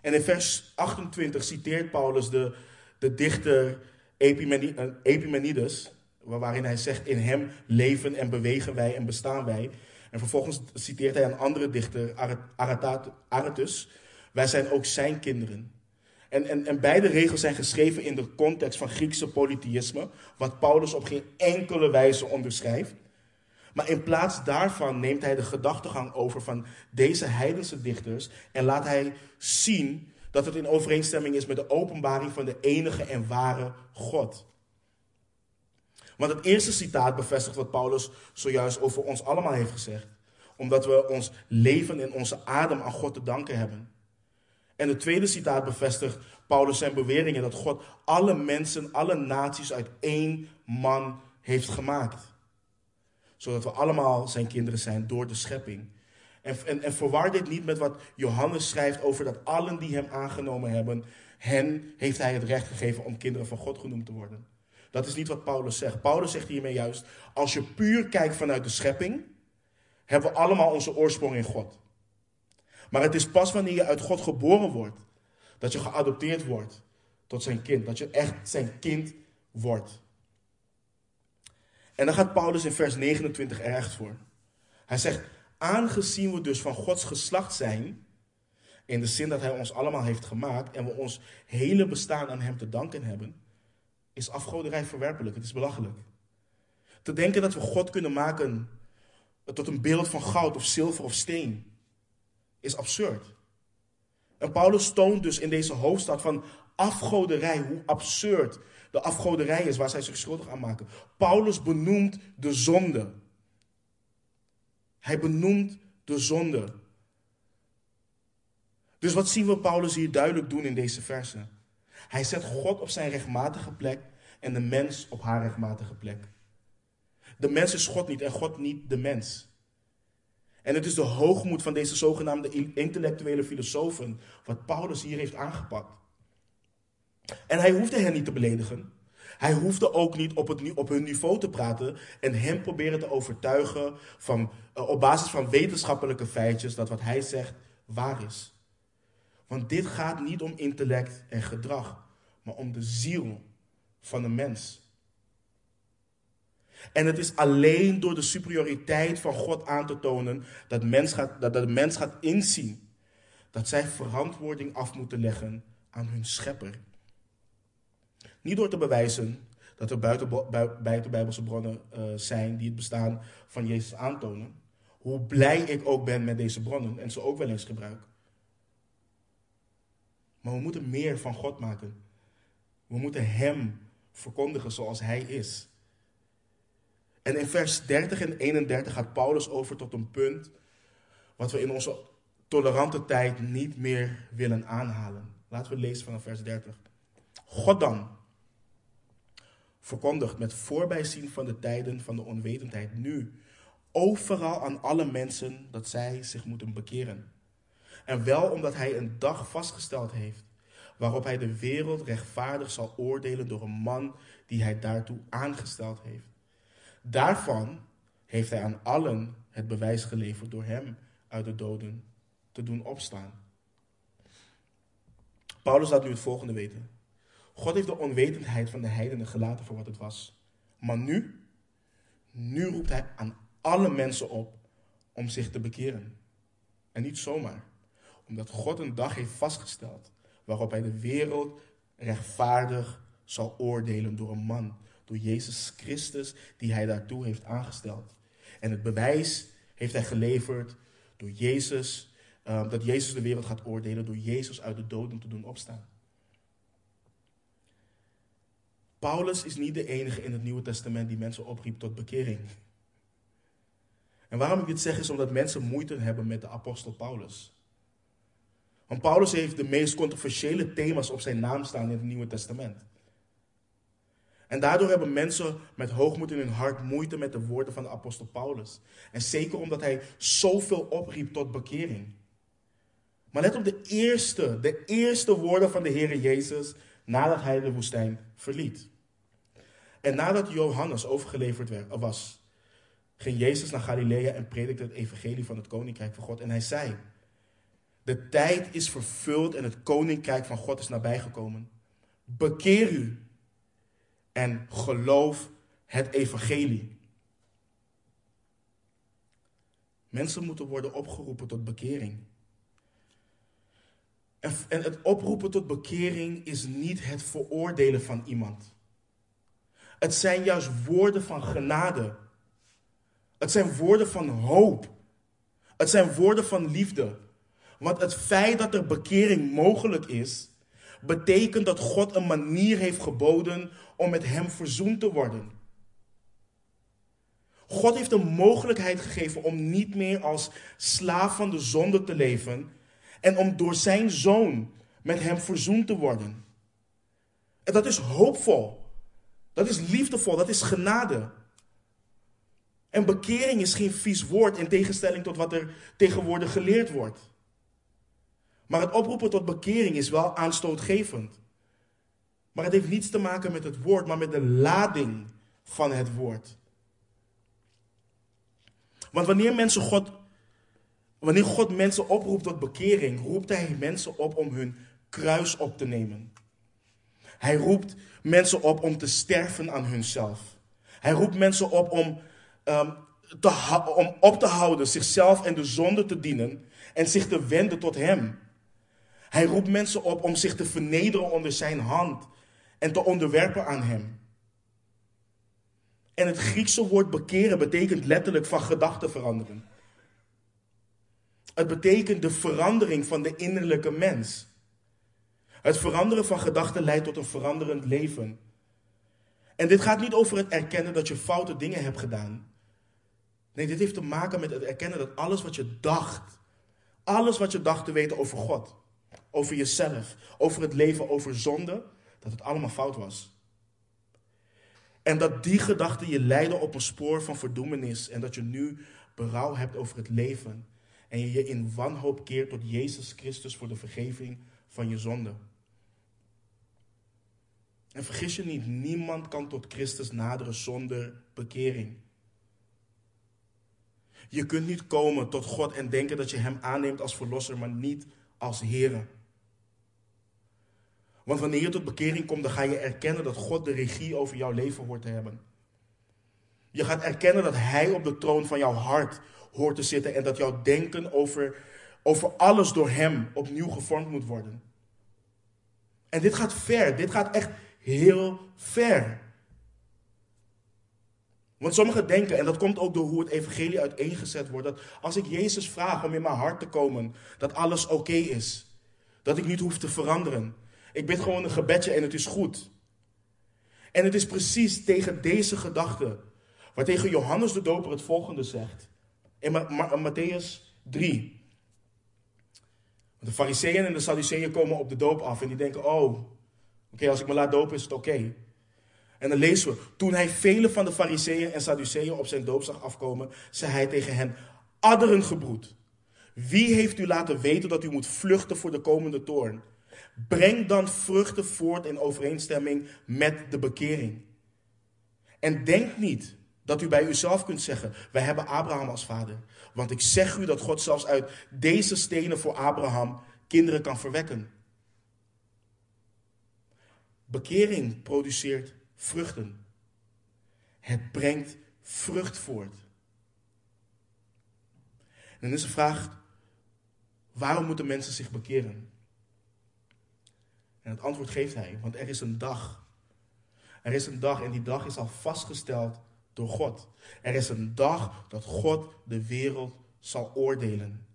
En in vers 28 citeert Paulus de, de dichter Epimenides waarin hij zegt, in hem leven en bewegen wij en bestaan wij. En vervolgens citeert hij een andere dichter, Aratus, wij zijn ook zijn kinderen. En, en, en beide regels zijn geschreven in de context van Griekse polytheïsme, wat Paulus op geen enkele wijze onderschrijft. Maar in plaats daarvan neemt hij de gedachtegang over van deze heidense dichters en laat hij zien dat het in overeenstemming is met de openbaring van de enige en ware God. Want het eerste citaat bevestigt wat Paulus zojuist over ons allemaal heeft gezegd. Omdat we ons leven en onze adem aan God te danken hebben. En het tweede citaat bevestigt Paulus zijn beweringen dat God alle mensen, alle naties uit één man heeft gemaakt. Zodat we allemaal zijn kinderen zijn door de schepping. En, en, en verwar dit niet met wat Johannes schrijft over dat allen die hem aangenomen hebben, hen heeft hij het recht gegeven om kinderen van God genoemd te worden. Dat is niet wat Paulus zegt. Paulus zegt hiermee juist, als je puur kijkt vanuit de schepping, hebben we allemaal onze oorsprong in God. Maar het is pas wanneer je uit God geboren wordt, dat je geadopteerd wordt tot zijn kind. Dat je echt zijn kind wordt. En dan gaat Paulus in vers 29 er echt voor. Hij zegt, aangezien we dus van Gods geslacht zijn In de zin dat hij ons allemaal heeft gemaakt en we ons hele bestaan aan hem te danken hebben, is afgoderij verwerpelijk. Het is belachelijk. Te denken dat we God kunnen maken tot een beeld van goud of zilver of steen, is absurd. En Paulus toont dus in deze hoofdstad van afgoderij hoe absurd de afgoderij is waar zij zich schuldig aan maken. Paulus benoemt de zonde. Hij benoemt de zonde. Dus wat zien we Paulus hier duidelijk doen in deze versen? Hij zet God op zijn rechtmatige plek en de mens op haar rechtmatige plek. De mens is God niet en God niet de mens. En het is de hoogmoed van deze zogenaamde intellectuele filosofen wat Paulus hier heeft aangepakt. En hij hoefde hen niet te beledigen. Hij hoefde ook niet op, het, op hun niveau te praten en hem proberen te overtuigen van, eh, op basis van wetenschappelijke feitjes dat wat hij zegt waar is. Want dit gaat niet om intellect en gedrag, maar om de ziel van een mens. En het is alleen door de superioriteit van God aan te tonen dat, mens gaat, dat de mens gaat inzien dat zij verantwoording af moeten leggen aan hun schepper. Niet door te bewijzen dat er buiten, buiten Bijbelse bronnen uh, zijn die het bestaan van Jezus aantonen. Hoe blij ik ook ben met deze bronnen en ze ook wel eens gebruik. Maar we moeten meer van God maken. We moeten Hem verkondigen zoals Hij is. En in vers 30 en 31 gaat Paulus over tot een punt wat we in onze tolerante tijd niet meer willen aanhalen. Laten we lezen vanaf vers 30. God dan verkondigt met voorbijzien van de tijden van de onwetendheid nu overal aan alle mensen dat zij zich moeten bekeren. En wel omdat hij een dag vastgesteld heeft waarop hij de wereld rechtvaardig zal oordelen door een man die hij daartoe aangesteld heeft. Daarvan heeft hij aan allen het bewijs geleverd door hem uit de doden te doen opstaan. Paulus laat nu het volgende weten. God heeft de onwetendheid van de heidenen gelaten voor wat het was. Maar nu, nu roept hij aan alle mensen op om zich te bekeren. En niet zomaar, omdat God een dag heeft vastgesteld waarop hij de wereld rechtvaardig zal oordelen door een man, door Jezus Christus, die hij daartoe heeft aangesteld. En het bewijs heeft hij geleverd door Jezus, uh, dat Jezus de wereld gaat oordelen, door Jezus uit de doden te doen opstaan. Paulus is niet de enige in het Nieuwe Testament die mensen opriep tot bekering. En waarom ik dit zeg is omdat mensen moeite hebben met de apostel Paulus. Want Paulus heeft de meest controversiële thema's op zijn naam staan in het Nieuwe Testament. En daardoor hebben mensen met hoogmoed in hun hart moeite met de woorden van de apostel Paulus. En zeker omdat hij zoveel opriep tot bekering. Maar let op de eerste, de eerste woorden van de Heer Jezus nadat hij de woestijn verliet. En nadat Johannes overgeleverd was, ging Jezus naar Galilea en predikte het evangelie van het koninkrijk van God. En hij zei, de tijd is vervuld en het koninkrijk van God is nabijgekomen. Bekeer u en geloof het evangelie. Mensen moeten worden opgeroepen tot bekering. En, en het oproepen tot bekering is niet het veroordelen van iemand. Het zijn juist woorden van genade. Het zijn woorden van hoop. Het zijn woorden van liefde. Want het feit dat er bekering mogelijk is, betekent dat God een manier heeft geboden om met Hem verzoend te worden. God heeft een mogelijkheid gegeven om niet meer als slaaf van de zonde te leven en om door Zijn Zoon met Hem verzoend te worden. En dat is hoopvol. Dat is liefdevol. Dat is genade. En bekering is geen vies woord in tegenstelling tot wat er tegenwoordig geleerd wordt. Maar het oproepen tot bekering is wel aanstootgevend. Maar het heeft niets te maken met het woord, maar met de lading van het woord. Want wanneer, mensen God, wanneer God mensen oproept tot bekering, roept Hij mensen op om hun kruis op te nemen. Hij roept mensen op om te sterven aan hunzelf. Hij roept mensen op om, te, om op te houden, zichzelf en de zonde te dienen en zich te wenden tot Hem. Hij roept mensen op om zich te vernederen onder zijn hand en te onderwerpen aan hem. En het Griekse woord bekeren betekent letterlijk van gedachten veranderen. Het betekent de verandering van de innerlijke mens. Het veranderen van gedachten leidt tot een veranderend leven. En dit gaat niet over het erkennen dat je foute dingen hebt gedaan. Nee, dit heeft te maken met het erkennen dat alles wat je dacht, alles wat je dacht te weten over God, over jezelf, over het leven, over zonde, dat het allemaal fout was. En dat die gedachten je leiden op een spoor van verdoemenis en dat je nu berouw hebt over het leven en je je in wanhoop keert tot Jezus Christus voor de vergeving van je zonde. En vergis je niet, niemand kan tot Christus naderen zonder bekering. Je kunt niet komen tot God en denken dat je Hem aanneemt als verlosser, maar niet als Heer. Want wanneer je tot bekering komt, dan ga je erkennen dat God de regie over jouw leven hoort te hebben. Je gaat erkennen dat Hij op de troon van jouw hart hoort te zitten en dat jouw denken over, over alles door Hem opnieuw gevormd moet worden. En dit gaat ver, dit gaat echt heel ver. Want sommigen denken, en dat komt ook door hoe het evangelie uiteengezet wordt, dat als ik Jezus vraag om in mijn hart te komen, dat alles oké is. Dat ik niet hoef te veranderen. Ik bid gewoon een gebedje en het is goed. En het is precies tegen deze gedachte, waar tegen Johannes de Doper het volgende zegt. In Matthäus 3. De fariseeën en de sadduceeën komen op de doop af en die denken, oh, oké, als ik me laat dopen is het oké. En dan lezen we, toen hij vele van de fariseeën en sadduceeën op zijn doop zag afkomen, zei hij tegen hen, adderen gebroed. Wie heeft u laten weten dat u moet vluchten voor de komende toorn? Breng dan vruchten voort in overeenstemming met de bekering. En denk niet dat u bij uzelf kunt zeggen: Wij hebben Abraham als vader. Want ik zeg u dat God zelfs uit deze stenen voor Abraham kinderen kan verwekken. Bekering produceert vruchten. Het brengt vrucht voort. En dan is de vraag: waarom moeten mensen zich bekeren? En het antwoord geeft hij, want er is een dag. Er is een dag en die dag is al vastgesteld door God. Er is een dag dat God de wereld zal oordelen.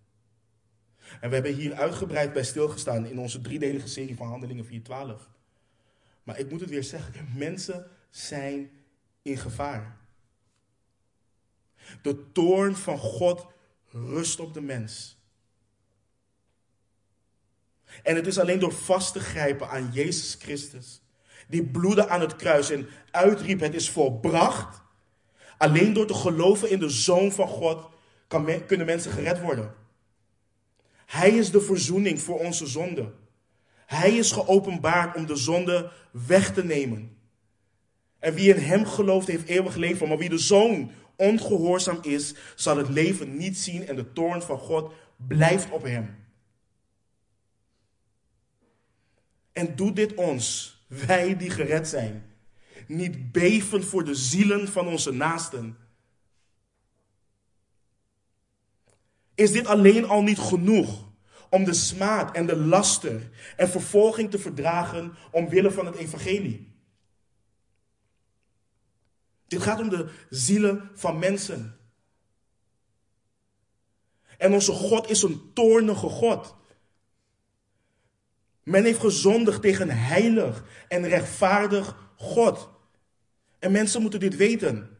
En we hebben hier uitgebreid bij stilgestaan in onze driedelige serie van Handelingen 4:12. Maar ik moet het weer zeggen, mensen zijn in gevaar. De toorn van God rust op de mens. En het is alleen door vast te grijpen aan Jezus Christus, die bloedde aan het kruis en uitriep: Het is volbracht. Alleen door te geloven in de Zoon van God kan kunnen mensen gered worden. Hij is de verzoening voor onze zonde. Hij is geopenbaard om de zonde weg te nemen. En wie in hem gelooft, heeft eeuwig leven. Maar wie de zoon ongehoorzaam is, zal het leven niet zien en de toorn van God blijft op hem. En doet dit ons, wij die gered zijn, niet beven voor de zielen van onze naasten? Is dit alleen al niet genoeg om de smaad en de laster en vervolging te verdragen omwille van het evangelie? Dit gaat om de zielen van mensen. En onze God is een toornige God. Men heeft gezondigd tegen een heilig en rechtvaardig God. En mensen moeten dit weten.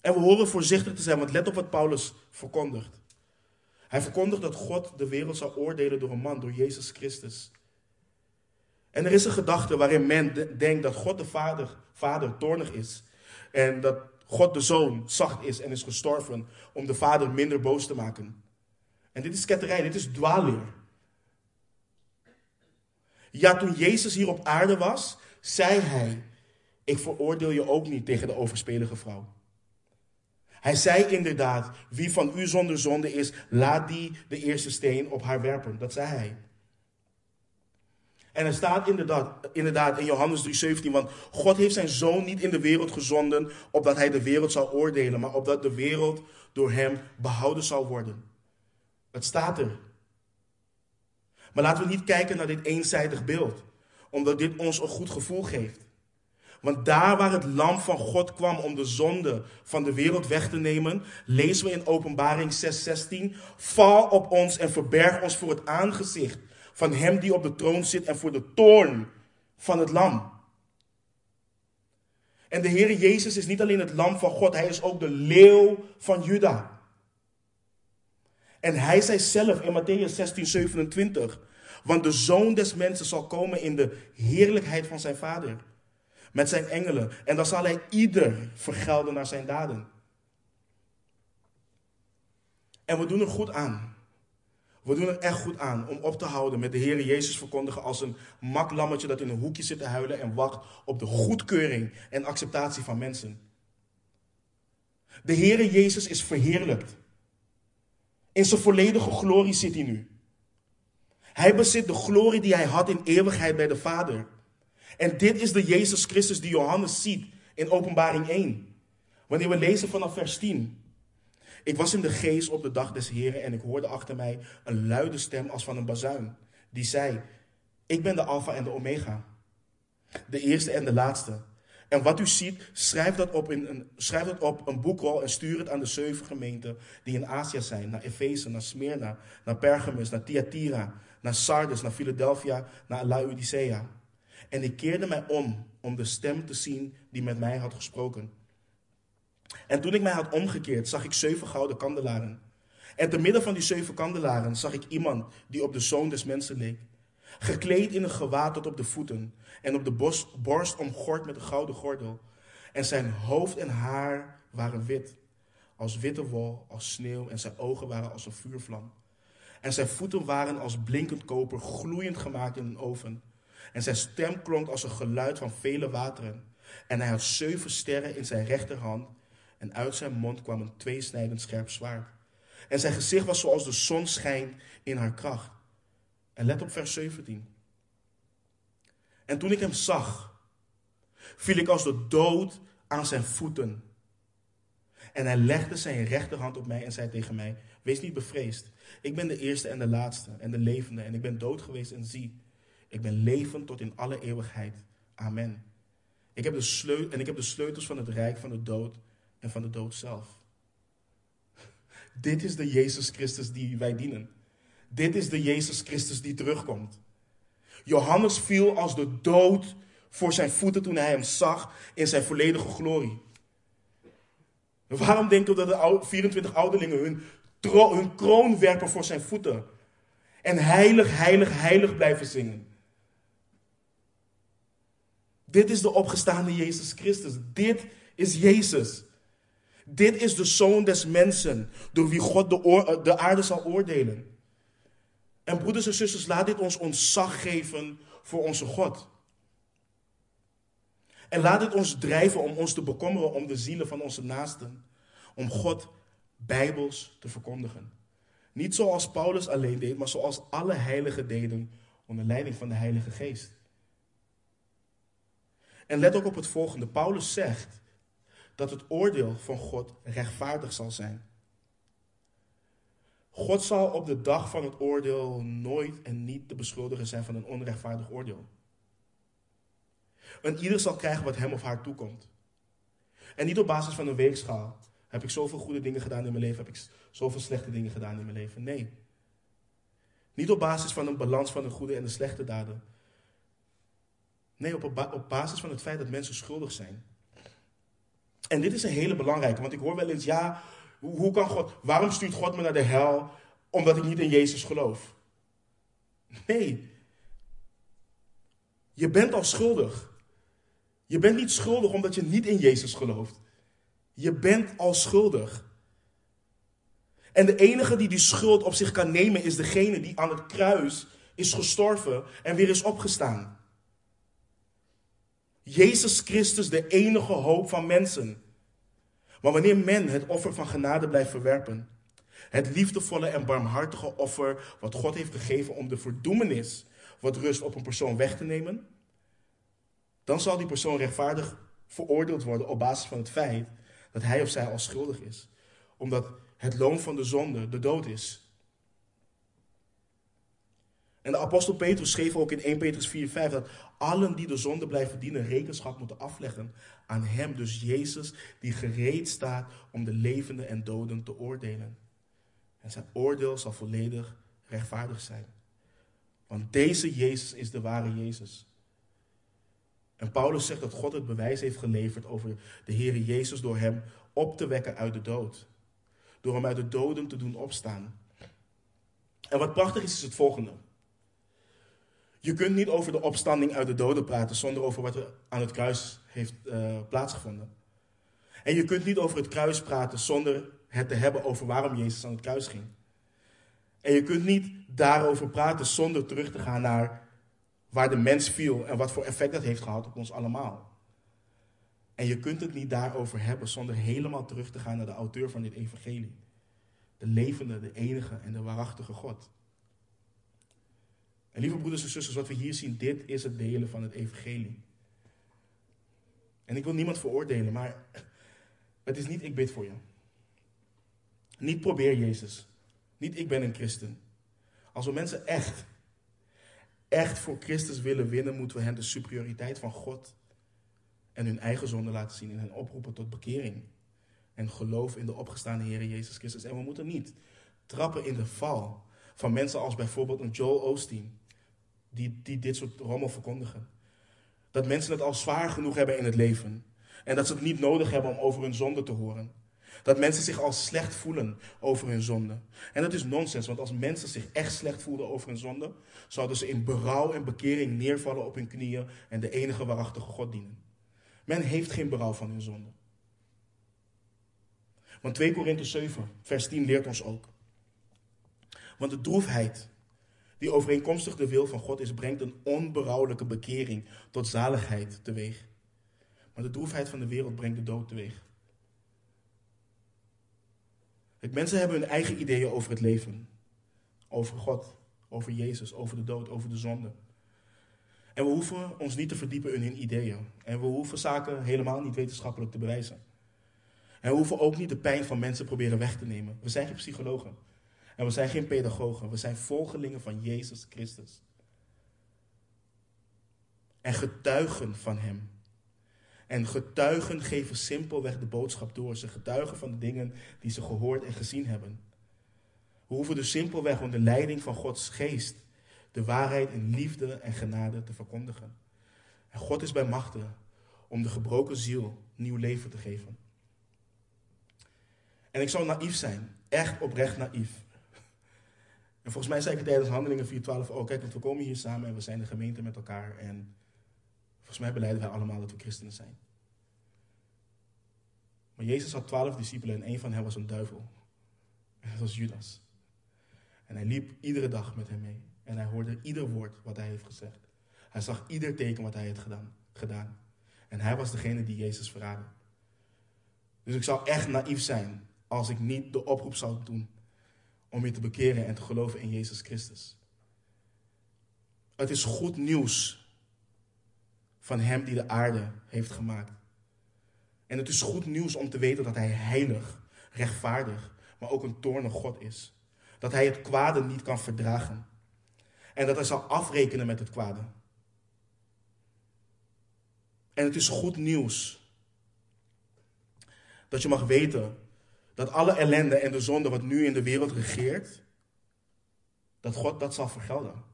En we horen voorzichtig te zijn, want let op wat Paulus verkondigt. Hij verkondigt dat God de wereld zal oordelen door een man, door Jezus Christus. En er is een gedachte waarin men denkt dat God de Vader, Vader toornig is. En dat God de Zoon zacht is en is gestorven om de Vader minder boos te maken. En dit is ketterij, dit is dwaalleer. Ja, toen Jezus hier op aarde was, zei hij: Ik veroordeel je ook niet tegen de overspelige vrouw. Hij zei inderdaad: Wie van u zonder zonde is, laat die de eerste steen op haar werpen. Dat zei hij. En er staat inderdaad, inderdaad in Johannes 3:17, want God heeft zijn zoon niet in de wereld gezonden, opdat hij de wereld zou oordelen, maar opdat de wereld door hem behouden zal worden. Het staat er. Maar laten we niet kijken naar dit eenzijdig beeld, omdat dit ons een goed gevoel geeft. Want daar waar het lam van God kwam om de zonde van de wereld weg te nemen, lezen we in Openbaring 6:16: Val op ons en verberg ons voor het aangezicht van hem die op de troon zit en voor de toorn van het lam. En de Heer Jezus is niet alleen het lam van God, hij is ook de leeuw van Juda. En hij zei zelf in Matthäus 16, 27, want de zoon des mensen zal komen in de heerlijkheid van zijn vader, met zijn engelen. En dan zal hij ieder vergelden naar zijn daden. En we doen er goed aan. We doen er echt goed aan om op te houden met de Heer Jezus verkondigen als een maklammetje dat in een hoekje zit te huilen en wacht op de goedkeuring en acceptatie van mensen. De Heer Jezus is verheerlijkt. In zijn volledige glorie zit hij nu. Hij bezit de glorie die hij had in eeuwigheid bij de Vader. En dit is de Jezus Christus die Johannes ziet in Openbaring 1. Wanneer we lezen vanaf vers 10. Ik was in de geest op de dag des Heren en ik hoorde achter mij een luide stem als van een bazuin. Die zei, ik ben de Alpha en de Omega. De eerste en de laatste. En wat u ziet, schrijf dat, op in een, schrijf dat op een boekrol en stuur het aan de zeven gemeenten die in Azië zijn. Naar Efeze, naar Smyrna, naar Pergamus, naar Thyatira, naar Sardes, naar Philadelphia, naar Laodicea. En ik keerde mij om om de stem te zien die met mij had gesproken. En toen ik mij had omgekeerd, zag ik zeven gouden kandelaren. En te midden van die zeven kandelaren zag ik iemand die op de zoon des mensen leek. Gekleed in een gewaad tot op de voeten en op de borst omgord met een gouden gordel. En zijn hoofd en haar waren wit, als witte wol, als sneeuw, en zijn ogen waren als een vuurvlam. En zijn voeten waren als blinkend koper, gloeiend gemaakt in een oven. En zijn stem klonk als een geluid van vele wateren. En hij had zeven sterren in zijn rechterhand, en uit zijn mond kwam een tweesnijdend scherp zwaard. En zijn gezicht was zoals de zon schijnt in haar kracht. En let op vers 17. En toen ik hem zag, viel ik als de dood aan zijn voeten. En hij legde zijn rechterhand op mij en zei tegen mij: Wees niet bevreesd. Ik ben de eerste en de laatste en de levende. En ik ben dood geweest en zie, ik ben levend tot in alle eeuwigheid. Amen. Ik heb de sleutel, en ik heb de sleutels van het rijk van de dood en van de dood zelf. Dit is de Jezus Christus die wij dienen. Dit is de Jezus Christus die terugkomt. Johannes viel als de dood voor zijn voeten toen hij hem zag in zijn volledige glorie. Waarom denken we dat de 24 ouderlingen hun, hun kroon werpen voor zijn voeten? En heilig, heilig, heilig blijven zingen. Dit is de opgestaande Jezus Christus. Dit is Jezus. Dit is de zoon des mensen, door wie God de, de aarde zal oordelen. En broeders en zusters, laat dit ons ontzag geven voor onze God. En laat dit ons drijven om ons te bekommeren om de zielen van onze naasten. Om God bijbels te verkondigen. Niet zoals Paulus alleen deed, maar zoals alle heiligen deden onder leiding van de Heilige Geest. En let ook op het volgende. Paulus zegt dat het oordeel van God rechtvaardig zal zijn. God zal op de dag van het oordeel nooit en niet te beschuldigen zijn van een onrechtvaardig oordeel. En ieder zal krijgen wat hem of haar toekomt. En niet op basis van een weegschaal. Heb ik zoveel goede dingen gedaan in mijn leven? Heb ik zoveel slechte dingen gedaan in mijn leven? Nee. Niet op basis van een balans van de goede en de slechte daden. Nee, op, op basis van het feit dat mensen schuldig zijn. En dit is een hele belangrijke, want ik hoor wel eens, ja, hoe, hoe kan God, waarom stuurt God me naar de hel? Omdat ik niet in Jezus geloof. Nee. Je bent al schuldig. Je bent niet schuldig omdat je niet in Jezus gelooft. Je bent al schuldig. En de enige die die schuld op zich kan nemen is degene die aan het kruis is gestorven en weer is opgestaan. Jezus Christus, de enige hoop van mensen. Maar wanneer men het offer van genade blijft verwerpen, het liefdevolle en barmhartige offer wat God heeft gegeven om de verdoemenis wat rust op een persoon weg te nemen, dan zal die persoon rechtvaardig veroordeeld worden op basis van het feit dat hij of zij al schuldig is. Omdat het loon van de zonde de dood is. En de apostel Petrus schreef ook in 1 Petrus 4, 5 dat allen die de zonde blijven dienen rekenschap moeten afleggen aan hem, dus Jezus, die gereed staat om de levenden en doden te oordelen. En zijn oordeel zal volledig rechtvaardig zijn. Want deze Jezus is de ware Jezus. En Paulus zegt dat God het bewijs heeft geleverd over de Heer Jezus door hem op te wekken uit de dood. Door hem uit de doden te doen opstaan. En wat prachtig is, is het volgende. Je kunt niet over de opstanding uit de doden praten zonder over wat er aan het kruis heeft uh, plaatsgevonden. En je kunt niet over het kruis praten zonder het te hebben over waarom Jezus aan het kruis ging. En je kunt niet daarover praten zonder terug te gaan naar waar de mens viel en wat voor effect dat heeft gehad op ons allemaal. En je kunt het niet daarover hebben zonder helemaal terug te gaan naar de auteur van dit evangelie. De levende, de enige en de waarachtige God. En lieve broeders en zusters, wat we hier zien, dit is het delen van het evangelie. En ik wil niemand veroordelen, maar het is niet ik bid voor je. Niet probeer Jezus. Niet ik ben een christen. Als we mensen echt, echt voor Christus willen winnen, moeten we hen de superioriteit van God en hun eigen zonde laten zien en hen oproepen tot bekering. En geloof in de opgestaande Heer Jezus Christus. En we moeten niet trappen in de val van mensen als bijvoorbeeld een Joel Osteen, die, die dit soort rommel verkondigen. Dat mensen het al zwaar genoeg hebben in het leven. En dat ze het niet nodig hebben om over hun zonde te horen. Dat mensen zich al slecht voelen over hun zonde. En dat is nonsens, want als mensen zich echt slecht voelden over hun zonde, zouden ze in berouw en bekering neervallen op hun knieën en de enige waarachtige God dienen. Men heeft geen berouw van hun zonde. Want 2 Korinthe 7, vers 10 leert ons ook. Want de droefheid die overeenkomstig de wil van God is, brengt een onberouwelijke bekering tot zaligheid teweeg. Maar de droefheid van de wereld brengt de dood teweeg. mensen hebben hun eigen ideeën over het leven. Over God, over Jezus, over de dood, over de zonde. En we hoeven ons niet te verdiepen in hun ideeën. En we hoeven zaken helemaal niet wetenschappelijk te bewijzen. En we hoeven ook niet de pijn van mensen proberen weg te nemen. We zijn geen psychologen. En we zijn geen pedagogen. We zijn volgelingen van Jezus Christus. En getuigen van Hem. En getuigen geven simpelweg de boodschap door. Ze getuigen van de dingen die ze gehoord en gezien hebben. We hoeven dus simpelweg onder leiding van Gods geest de waarheid in liefde en genade te verkondigen. En God is bij machten om de gebroken ziel nieuw leven te geven. En ik zou naïef zijn, echt oprecht naïef. En volgens mij zei ik tijdens Handelingen 4.12 ook, kijk, want we komen hier samen en we zijn de gemeente met elkaar. En volgens mij beleiden wij allemaal dat we christenen zijn. Maar Jezus had twaalf discipelen en één van hen was een duivel. En dat was Judas. En hij liep iedere dag met hem mee. En hij hoorde ieder woord wat hij heeft gezegd. Hij zag ieder teken wat hij had gedaan. gedaan. En hij was degene die Jezus verraadde. Dus ik zou echt naïef zijn als ik niet de oproep zou doen om je te bekeren en te geloven in Jezus Christus. Het is goed nieuws van Hem die de aarde heeft gemaakt. En het is goed nieuws om te weten dat Hij heilig, rechtvaardig, maar ook een toornig God is. Dat Hij het kwade niet kan verdragen. En dat Hij zal afrekenen met het kwade. En het is goed nieuws dat je mag weten dat alle ellende en de zonde wat nu in de wereld regeert, dat God dat zal vergelden.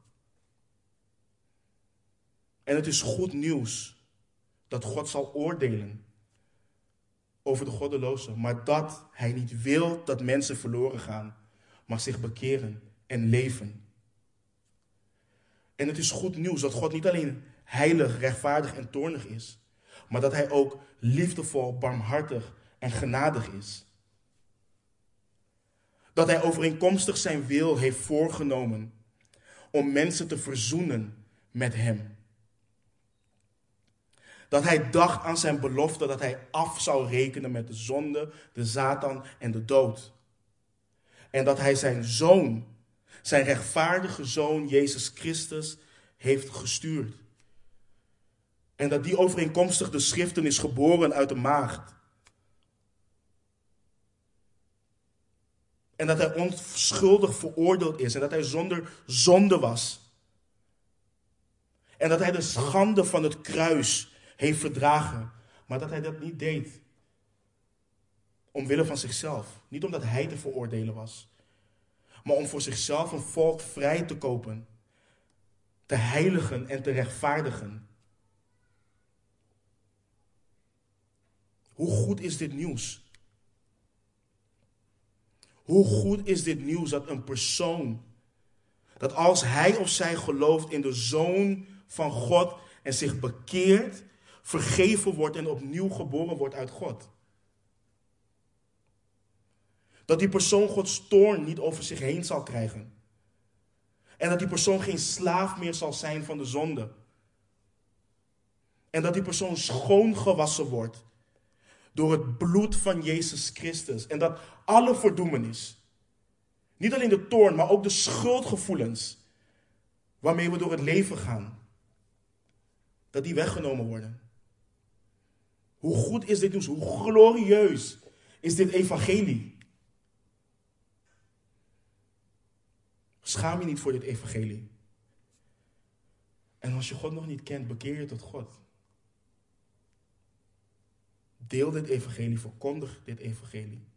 En het is goed nieuws dat God zal oordelen over de goddelozen, maar dat Hij niet wil dat mensen verloren gaan, maar zich bekeren en leven. En het is goed nieuws dat God niet alleen heilig, rechtvaardig en toornig is, maar dat Hij ook liefdevol, barmhartig en genadig is dat hij overeenkomstig zijn wil heeft voorgenomen om mensen te verzoenen met hem. Dat hij dacht aan zijn belofte dat hij af zou rekenen met de zonde, de Satan en de dood. En dat hij zijn zoon, zijn rechtvaardige zoon Jezus Christus, heeft gestuurd. En dat die overeenkomstig de schriften is geboren uit de maagd. En dat hij onschuldig veroordeeld is en dat hij zonder zonde was. En dat hij de schande van het kruis heeft verdragen. Maar dat hij dat niet deed omwille van zichzelf. Niet omdat hij te veroordelen was. Maar om voor zichzelf een volk vrij te kopen. Te heiligen en te rechtvaardigen. Hoe goed is dit nieuws? Hoe goed is dit nieuws dat een persoon, dat als hij of zij gelooft in de Zoon van God en zich bekeert, vergeven wordt en opnieuw geboren wordt uit God. Dat die persoon Gods toorn niet over zich heen zal krijgen. En dat die persoon geen slaaf meer zal zijn van de zonde. En dat die persoon schoongewassen wordt door het bloed van Jezus Christus. En dat alle verdoemenis, niet alleen de toorn, maar ook de schuldgevoelens waarmee we door het leven gaan, dat die weggenomen worden. Hoe goed is dit nieuws? Hoe glorieus is dit evangelie? Schaam je niet voor dit evangelie. En als je God nog niet kent, bekeer je tot God. Deel dit evangelie, verkondig dit evangelie.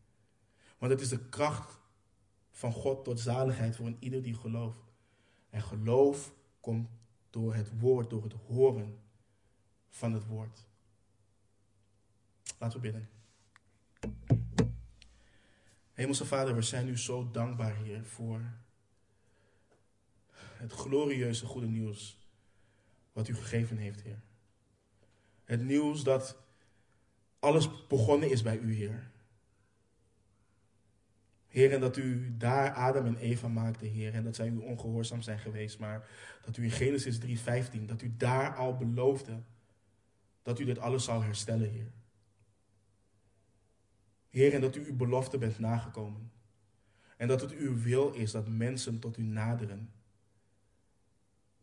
Want het is de kracht van God tot zaligheid voor een ieder die gelooft. En geloof komt door het woord, door het horen van het woord. Laten we bidden. Hemelse Vader, we zijn u zo dankbaar, Heer, voor het glorieuze goede nieuws wat u gegeven heeft, Heer. Het nieuws dat alles begonnen is bij u, Heer. Heer, en dat u daar Adam en Eva maakte, Heer, en dat zij u ongehoorzaam zijn geweest, maar dat u in Genesis 3:15, dat u daar al beloofde dat u dit alles zou herstellen, Heer. Heer, en dat u uw belofte bent nagekomen. En dat het uw wil is dat mensen tot u naderen.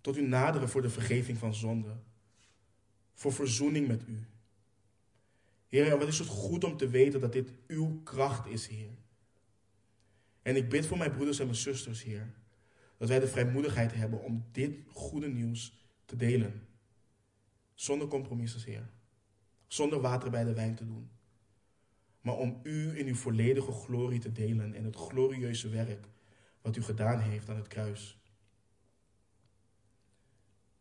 Tot u naderen voor de vergeving van zonde. Voor verzoening met u. Heer, wat is het goed om te weten dat dit uw kracht is, Heer. En ik bid voor mijn broeders en mijn zusters, Heer, dat wij de vrijmoedigheid hebben om dit goede nieuws te delen. Zonder compromissen, Heer. Zonder water bij de wijn te doen. Maar om u in uw volledige glorie te delen en het glorieuze werk wat u gedaan heeft aan het kruis.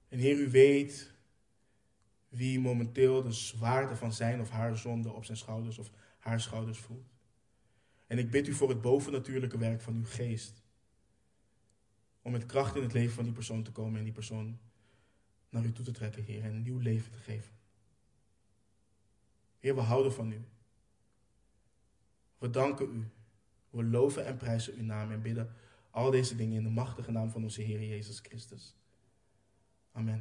En Heer, u weet wie momenteel de zwaarte van zijn of haar zonde op zijn schouders of haar schouders voelt. En ik bid u voor het bovennatuurlijke werk van uw geest. Om met kracht in het leven van die persoon te komen en die persoon naar u toe te trekken, Heer, en een nieuw leven te geven. Heer, we houden van u. We danken u. We loven en prijzen uw naam en bidden al deze dingen in de machtige naam van onze Heer Jezus Christus. Amen.